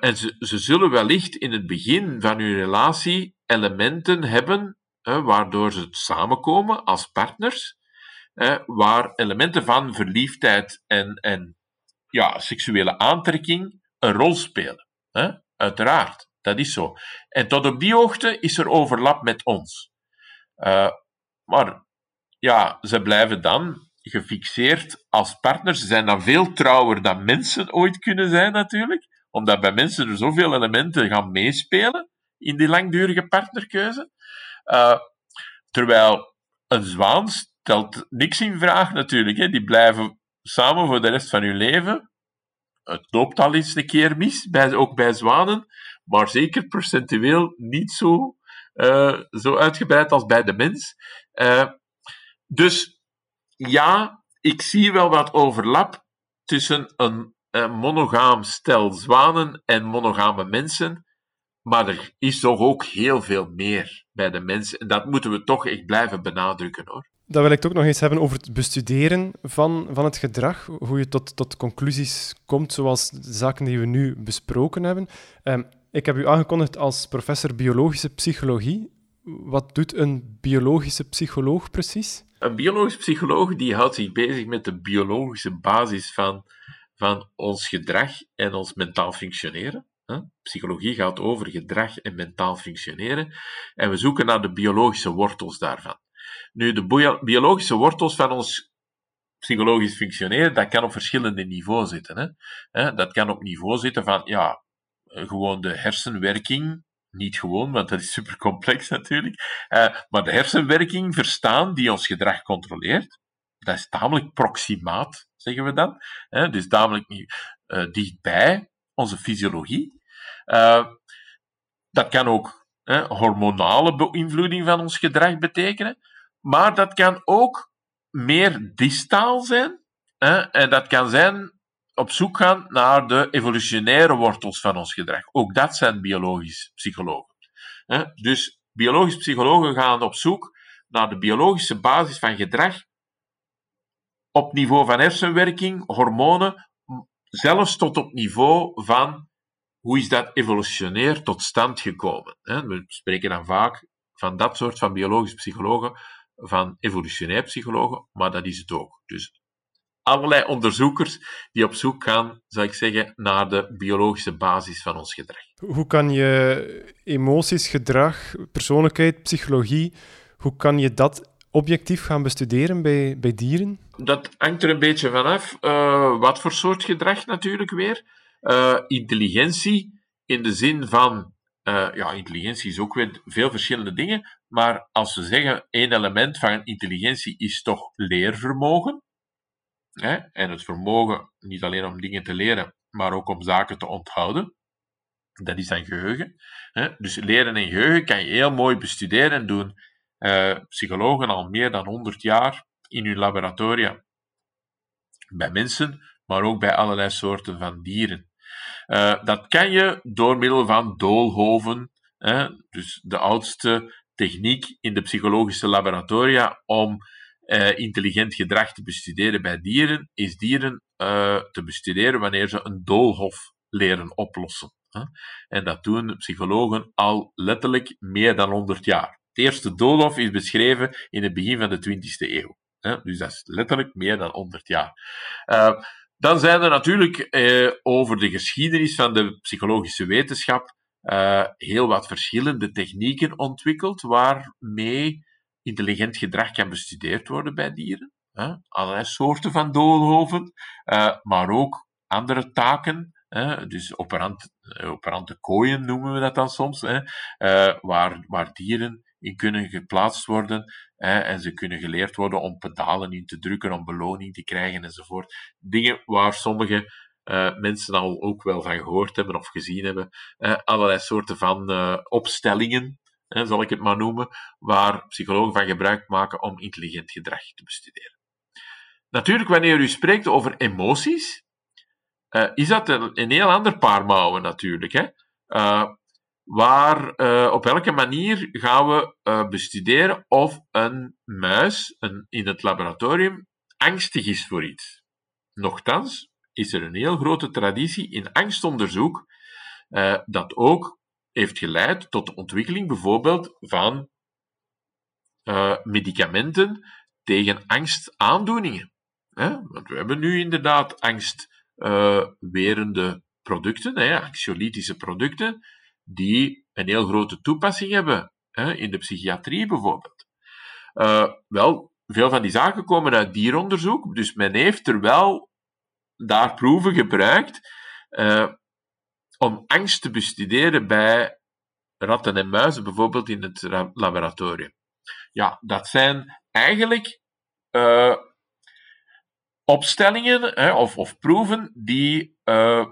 en ze, ze zullen wellicht in het begin van hun relatie elementen hebben waardoor ze samenkomen als partners waar elementen van verliefdheid en, en ja, seksuele aantrekking een rol spelen. Uiteraard, dat is zo. En tot op die hoogte is er overlap met ons. Uh, maar ja, ze blijven dan gefixeerd als partners. Ze zijn dan veel trouwer dan mensen ooit kunnen zijn, natuurlijk. omdat bij mensen er zoveel elementen gaan meespelen in die langdurige partnerkeuze. Uh, terwijl een zwaan stelt niks in vraag natuurlijk. Hè. Die blijven samen voor de rest van hun leven. Het loopt al eens een keer mis, bij, ook bij zwanen, maar zeker percentueel niet zo, uh, zo uitgebreid als bij de mens. Uh, dus ja, ik zie wel wat overlap tussen een, een monogaam stel zwanen en monogame mensen. Maar er is toch ook heel veel meer bij de mensen. En dat moeten we toch echt blijven benadrukken hoor. Dan wil ik ook nog eens hebben over het bestuderen van, van het gedrag. Hoe je tot, tot conclusies komt, zoals de zaken die we nu besproken hebben. Um, ik heb u aangekondigd als professor biologische psychologie. Wat doet een biologische psycholoog precies? Een biologische psycholoog die houdt zich bezig met de biologische basis van, van ons gedrag en ons mentaal functioneren. Psychologie gaat over gedrag en mentaal functioneren. En we zoeken naar de biologische wortels daarvan. Nu, de biologische wortels van ons psychologisch functioneren, dat kan op verschillende niveaus zitten. Hè? Dat kan op niveau zitten van, ja, gewoon de hersenwerking, niet gewoon, want dat is super complex natuurlijk, uh, maar de hersenwerking verstaan die ons gedrag controleert. Dat is tamelijk proximaat, zeggen we dan. Hè? Dus tamelijk uh, dichtbij onze fysiologie. Dat kan ook hormonale beïnvloeding van ons gedrag betekenen, maar dat kan ook meer distaal zijn. En dat kan zijn op zoek gaan naar de evolutionaire wortels van ons gedrag. Ook dat zijn biologisch psychologen. Dus biologisch psychologen gaan op zoek naar de biologische basis van gedrag op niveau van hersenwerking, hormonen, zelfs tot op niveau van hoe is dat evolutionair tot stand gekomen. We spreken dan vaak van dat soort van biologische psychologen, van evolutionair psychologen, maar dat is het ook. Dus allerlei onderzoekers die op zoek gaan, zou ik zeggen, naar de biologische basis van ons gedrag. Hoe kan je emoties, gedrag, persoonlijkheid, psychologie, hoe kan je dat objectief gaan bestuderen bij, bij dieren? Dat hangt er een beetje vanaf. Uh, wat voor soort gedrag natuurlijk weer. Uh, intelligentie in de zin van. Uh, ja, intelligentie is ook weer veel verschillende dingen. Maar als we zeggen één element van intelligentie is toch leervermogen. Hè? En het vermogen niet alleen om dingen te leren, maar ook om zaken te onthouden. Dat is dan geheugen. Hè? Dus leren en geheugen kan je heel mooi bestuderen en doen. Uh, psychologen al meer dan 100 jaar in hun laboratoria. Bij mensen, maar ook bij allerlei soorten van dieren. Uh, dat kan je door middel van doolhoven, hè? dus de oudste techniek in de psychologische laboratoria om uh, intelligent gedrag te bestuderen bij dieren, is dieren uh, te bestuderen wanneer ze een doolhof leren oplossen. Hè? En dat doen psychologen al letterlijk meer dan 100 jaar. Het eerste doolhof is beschreven in het begin van de 20e eeuw. Hè? Dus dat is letterlijk meer dan 100 jaar. Uh, dan zijn er natuurlijk over de geschiedenis van de psychologische wetenschap heel wat verschillende technieken ontwikkeld waarmee intelligent gedrag kan bestudeerd worden bij dieren. Hè? Allerlei soorten van doolhoven, uh, maar ook andere taken. Hè? Dus operant, eh, operante kooien noemen we dat dan soms, hè? Uh, waar, waar dieren in kunnen geplaatst worden hè? en ze kunnen geleerd worden om pedalen in te drukken, om beloning te krijgen enzovoort. Dingen waar sommige mensen al ook wel van gehoord hebben of gezien hebben. Allerlei soorten van opstellingen hè, zal ik het maar noemen, waar psychologen van gebruik maken om intelligent gedrag te bestuderen. Natuurlijk, wanneer u spreekt over emoties, uh, is dat een, heel ander paar mouwen natuurlijk. Hè? Uh, waar, uh, op welke manier gaan we bestuderen of een muis in het laboratorium angstig is voor iets? Nochtans is er een heel grote traditie in angstonderzoek dat ook heeft geleid tot de ontwikkeling bijvoorbeeld van uh, medicamenten tegen angstaandoeningen. Hè? Want we hebben nu inderdaad angstwerende uh, producten, hè, anxiolytische producten, die een heel grote toepassing hebben, hè, in de psychiatrie bijvoorbeeld. Uh, wel, veel van die zaken komen uit dieronderzoek, dus men heeft er wel daar proeven gebruikt om angst te bestuderen bij ratten en muizen, bijvoorbeeld in het laboratorium? Ja, dat zijn eigenlijk uh, opstellingen hè, of, of proeven die uh,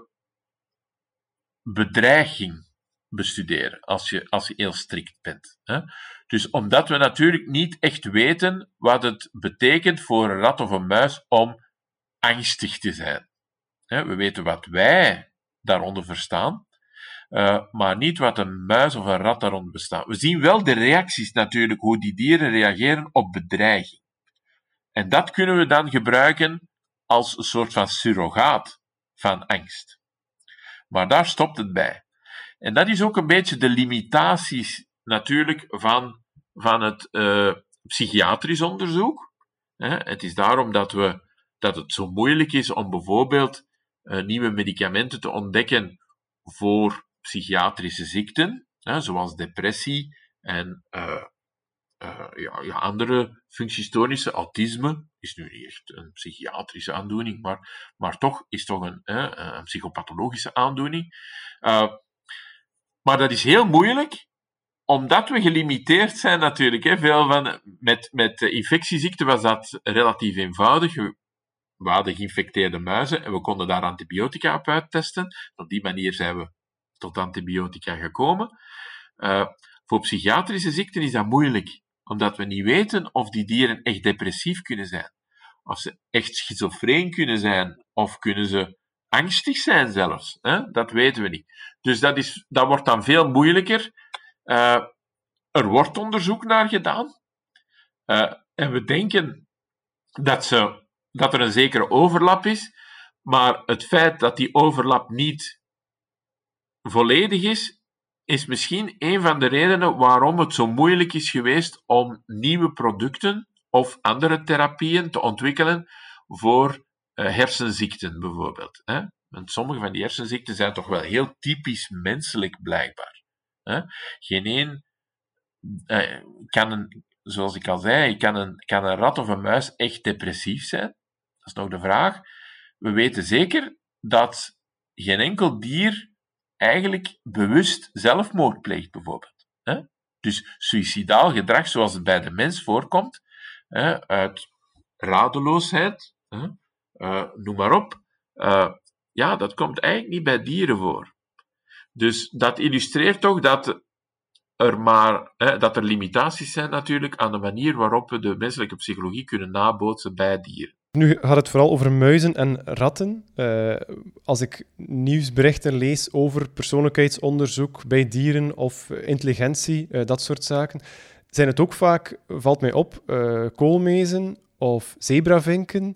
bedreiging bestuderen, als je, als je heel strikt bent. Hè. Dus omdat we natuurlijk niet echt weten wat het betekent voor een rat of een muis om angstig te zijn. We weten wat wij daaronder verstaan, uh, maar niet wat een muis of een rat daaronder bestaat. We zien wel de reacties natuurlijk, hoe die dieren reageren op bedreiging. En dat kunnen we dan gebruiken als een soort van surrogaat van angst. Maar daar stopt het bij. En dat is ook een beetje de limitaties natuurlijk van, van het uh, psychiatrisch onderzoek. Het is daarom dat, we, dat het zo moeilijk is om bijvoorbeeld nieuwe medicamenten te ontdekken voor psychiatrische ziekten, zoals depressie en uh, uh, ja, ja, andere functiestoornissen, autisme, is nu niet echt een psychiatrische aandoening, maar, maar toch is toch een, een psychopathologische aandoening. Uh, maar dat is heel moeilijk, omdat we gelimiteerd zijn natuurlijk. Hè. Veel van, met, met infectieziekten was dat relatief eenvoudig. We hadden geïnfecteerde muizen en we konden daar antibiotica op uittesten. Op die manier zijn we tot antibiotica gekomen. Uh, voor psychiatrische ziekten is dat moeilijk, omdat we niet weten of die dieren echt depressief kunnen zijn. Of ze echt schizofreen kunnen zijn, of kunnen ze angstig zijn zelfs. Hè? Dat weten we niet. Dus dat, is, dat wordt dan veel moeilijker. Uh, er wordt onderzoek naar gedaan. Uh, en we denken dat, ze, dat er een zekere overlap is. Maar het feit dat die overlap niet volledig is, is misschien een van de redenen waarom het zo moeilijk is geweest om nieuwe producten of andere therapieën te ontwikkelen voor uh, hersenziekten bijvoorbeeld. Want sommige van die hersenziekten zijn toch wel heel typisch menselijk blijkbaar. Geen één uh, kan een, zoals ik al zei, kan een, kan een rat of een muis echt depressief zijn? Dat is nog de vraag. We weten zeker dat geen enkel dier eigenlijk bewust zelfmoord pleegt, bijvoorbeeld. Dus suicidaal gedrag, zoals het bij de mens voorkomt, uit radeloosheid, uh, noem maar op, uh, ja, dat komt eigenlijk niet bij dieren voor. Dus dat illustreert toch dat er maar dat er limitaties zijn natuurlijk aan de manier waarop we de menselijke psychologie kunnen nabootsen bij dieren. Nu gaat het vooral over muizen en ratten. Uh, als ik nieuwsberichten lees over persoonlijkheidsonderzoek bij dieren of intelligentie, uh, dat soort zaken, zijn het ook vaak, valt mij op, uh, koolmezen of zebravinken.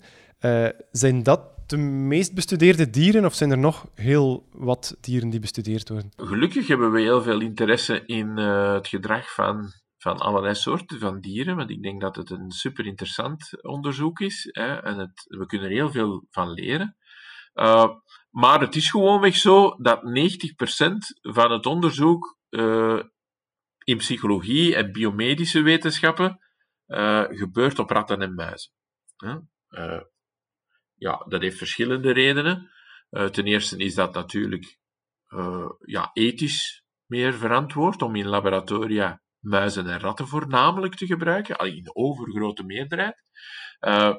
zijn dat de meest bestudeerde dieren of zijn er nog heel wat dieren die bestudeerd worden? Gelukkig hebben we heel veel interesse in het gedrag van van allerlei soorten van dieren, want ik denk dat het een super interessant onderzoek is hè, en het, we kunnen er heel veel van leren. Uh, maar het is gewoonweg zo dat 90% van het onderzoek uh, in psychologie en biomedische wetenschappen uh, gebeurt op ratten en muizen. ja, dat heeft verschillende redenen. ten eerste is dat natuurlijk ja, ethisch meer verantwoord om in laboratoria muizen en ratten voornamelijk te gebruiken, in de overgrote meerderheid. Uh,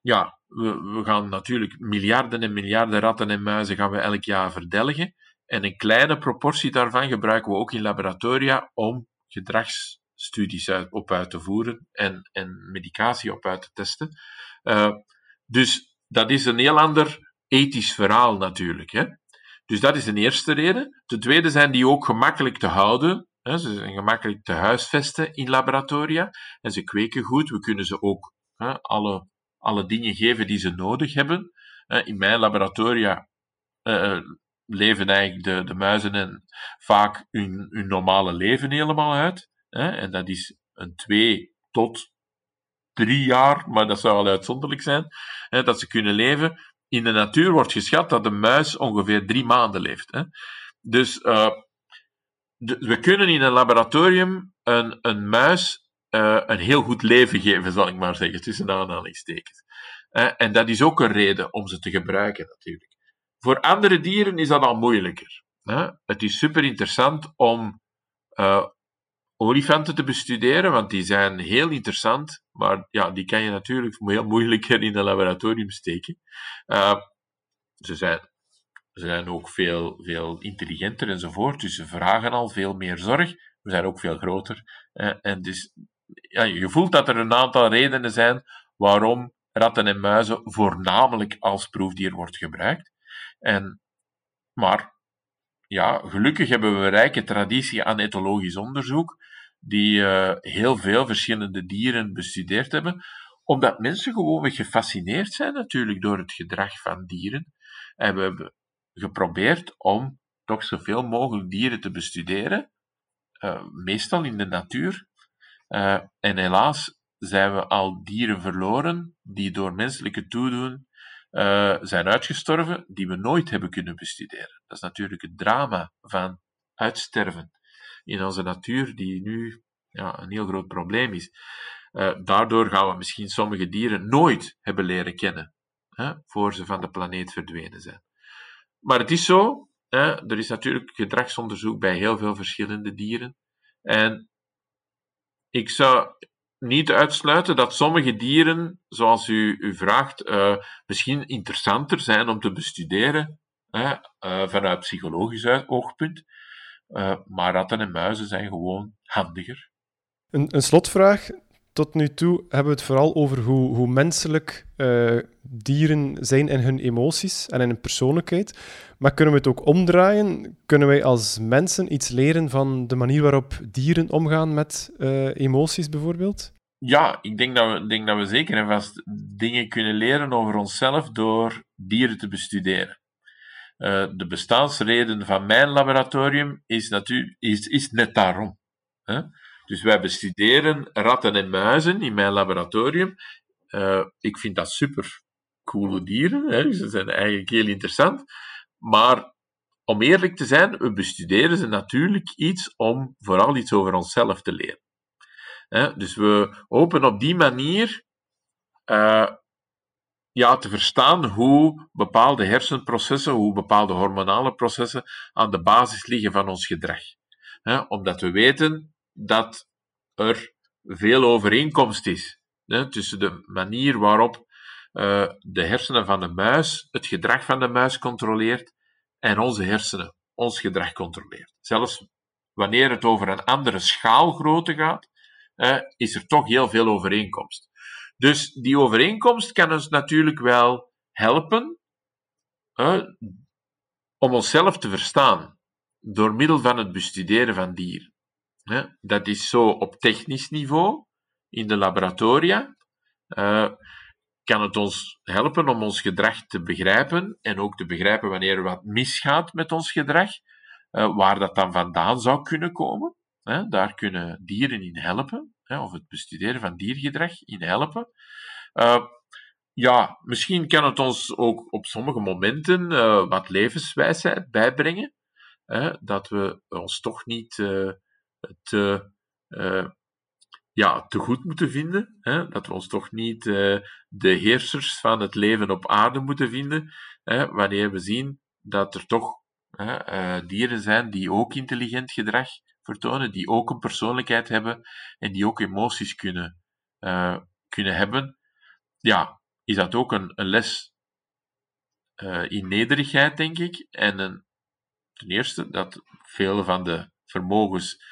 ja, we, gaan natuurlijk miljarden en miljarden ratten en muizen gaan we elk jaar verdelgen. En een kleine proportie daarvan gebruiken we ook in laboratoria om gedragsstudies op uit te voeren en, en medicatie op uit te testen. Uh, dus dat is een heel ander ethisch verhaal natuurlijk. Hè? Dus dat is de eerste reden. Ten tweede zijn die ook gemakkelijk te houden ze zijn gemakkelijk te huisvesten in laboratoria en ze kweken goed. We kunnen ze ook alle, alle dingen geven die ze nodig hebben. in mijn laboratoria uh, leven eigenlijk de, de muizen en vaak hun, hun normale leven helemaal uit. en dat is een twee tot drie jaar, maar dat zou al uitzonderlijk zijn, dat ze kunnen leven. In de natuur wordt geschat dat de muis ongeveer drie maanden leeft. Dus uh, we kunnen in een laboratorium een, een muis uh, een heel goed leven geven, zal ik maar zeggen, tussen aanhalingstekens. Uh, en dat is ook een reden om ze te gebruiken, natuurlijk. voor andere dieren is dat al moeilijker. Het is super interessant om uh, olifanten te bestuderen, want die zijn heel interessant, maar ja, die kan je natuurlijk heel moeilijker in een laboratorium steken. Ze, zijn, ze zijn ook veel, veel intelligenter enzovoort, dus ze vragen al veel meer zorg. We zijn ook veel groter. en dus ja, je voelt dat er een aantal redenen zijn waarom ratten en muizen voornamelijk als proefdier wordt gebruikt. En, maar ja, gelukkig hebben we een rijke traditie aan etologisch onderzoek, die uh, heel veel verschillende dieren bestudeerd hebben, omdat mensen gewoon gefascineerd zijn natuurlijk door het gedrag van dieren. En we hebben geprobeerd om toch zoveel mogelijk dieren te bestuderen, uh, meestal in de natuur. Uh, en helaas zijn we al dieren verloren die door menselijke toedoen uh, zijn uitgestorven, die we nooit hebben kunnen bestuderen. Dat is natuurlijk het drama van uitsterven in onze natuur, die nu ja, een heel groot probleem is. Daardoor gaan we misschien sommige dieren nooit hebben leren kennen, hè, voor ze van de planeet verdwenen zijn. Maar het is zo, hè, er is natuurlijk gedragsonderzoek bij heel veel verschillende dieren. En ik zou niet uitsluiten dat sommige dieren, zoals u, u vraagt, uh, misschien interessanter zijn om te bestuderen uh, vanuit psychologisch oogpunt. Uh, maar ratten en muizen zijn gewoon handiger. Een, een, slotvraag. Tot nu toe hebben we het vooral over hoe, hoe menselijk dieren zijn in hun emoties en in hun persoonlijkheid. Maar kunnen we het ook omdraaien? Kunnen wij als mensen iets leren van de manier waarop dieren omgaan met uh, emoties bijvoorbeeld? Ja, ik denk dat, we, denk dat we zeker en vast dingen kunnen leren over onszelf door dieren te bestuderen. Uh, de bestaansreden van mijn laboratorium is, natuur, is, is net daarom. Hè? Dus wij bestuderen ratten en muizen in mijn laboratorium. Uh, ik vind dat super coole dieren. Hè? Ze zijn eigenlijk heel interessant. Maar om eerlijk te zijn, we bestuderen ze natuurlijk iets om vooral iets over onszelf te leren. Dus we hopen op die manier uh, ja, te verstaan hoe bepaalde hersenprocessen, hoe bepaalde hormonale processen aan de basis liggen van ons gedrag. Omdat we weten dat er veel overeenkomst is tussen de manier waarop uh, de hersenen van de muis het gedrag van de muis controleert en onze hersenen ons gedrag controleert. Zelfs wanneer het over een andere schaalgrootte gaat, is er toch heel veel overeenkomst. Dus die overeenkomst kan ons natuurlijk wel helpen om onszelf te verstaan door middel van het bestuderen van dieren. Dat is zo op technisch niveau in de laboratoria. Uh, kan het ons helpen om ons gedrag te begrijpen en ook te begrijpen wanneer er wat misgaat met ons gedrag, uh, waar dat dan vandaan zou kunnen komen. Daar kunnen dieren in helpen, of het bestuderen van diergedrag in helpen. Uh, ja, misschien kan het ons ook op sommige momenten wat levenswijsheid bijbrengen. Hè? Dat we ons toch niet te ja, te goed moeten vinden. Hè? Dat we ons toch niet uh, de heersers van het leven op aarde moeten vinden. Hè? Wanneer we zien dat er toch dieren zijn die ook intelligent gedrag vertonen, die ook een persoonlijkheid hebben en die ook emoties kunnen, kunnen hebben. Ja, is dat ook een, les in nederigheid, denk ik. En een, ten eerste dat vele van de vermogens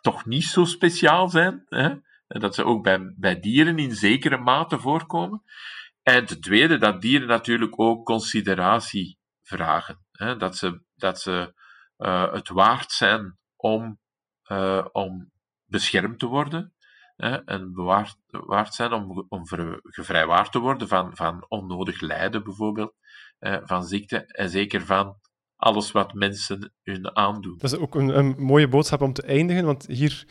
toch niet zo speciaal zijn. Hè? Dat ze ook bij, bij dieren in zekere mate voorkomen. En ten tweede, dat dieren natuurlijk ook consideratie vragen. Hè? Dat ze, dat ze uh, het waard zijn om, uh, om beschermd te worden. Hè? En bewaard, waard zijn om, om gevrijwaard te worden van, van onnodig lijden, bijvoorbeeld. Uh, van ziekte. En zeker van alles wat mensen hun aandoen. Dat is ook een, een mooie boodschap om te eindigen, want hier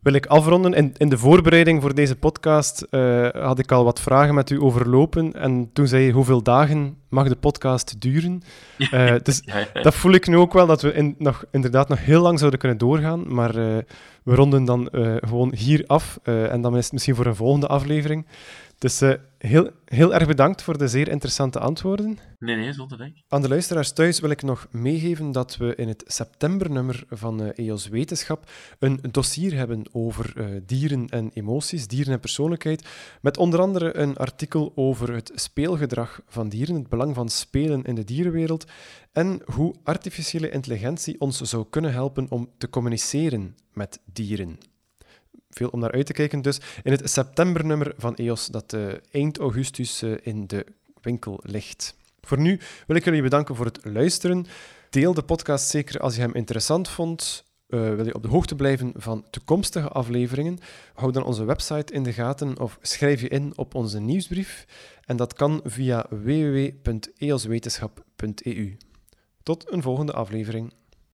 wil ik afronden. In, in de voorbereiding voor deze podcast uh, had ik al wat vragen met u overlopen. En toen zei je hoeveel dagen mag de podcast duren. Uh, dus dat voel ik nu ook wel, dat we in, nog, inderdaad nog heel lang zouden kunnen doorgaan. Maar uh, we ronden dan gewoon hier af. en dan is het misschien voor een volgende aflevering. Dus uh, heel, heel erg bedankt voor de zeer interessante antwoorden. Nee, nee, zonder denk. Aan de luisteraars thuis wil ik nog meegeven dat we in het septembernummer van uh, EOS Wetenschap een dossier hebben over uh, dieren en emoties, dieren en persoonlijkheid, met onder andere een artikel over het speelgedrag van dieren, het belang van spelen in de dierenwereld en hoe artificiële intelligentie ons zou kunnen helpen om te communiceren met dieren veel om naar uit te kijken. Dus in het septembernummer van EOS, dat uh, eind augustus uh, in de winkel ligt. Voor nu wil ik jullie bedanken voor het luisteren. Deel de podcast zeker als je hem interessant vond. Uh, wil je op de hoogte blijven van toekomstige afleveringen? Hou dan onze website in de gaten of schrijf je in op onze nieuwsbrief. En dat kan via www.eoswetenschap.eu. Tot een volgende aflevering.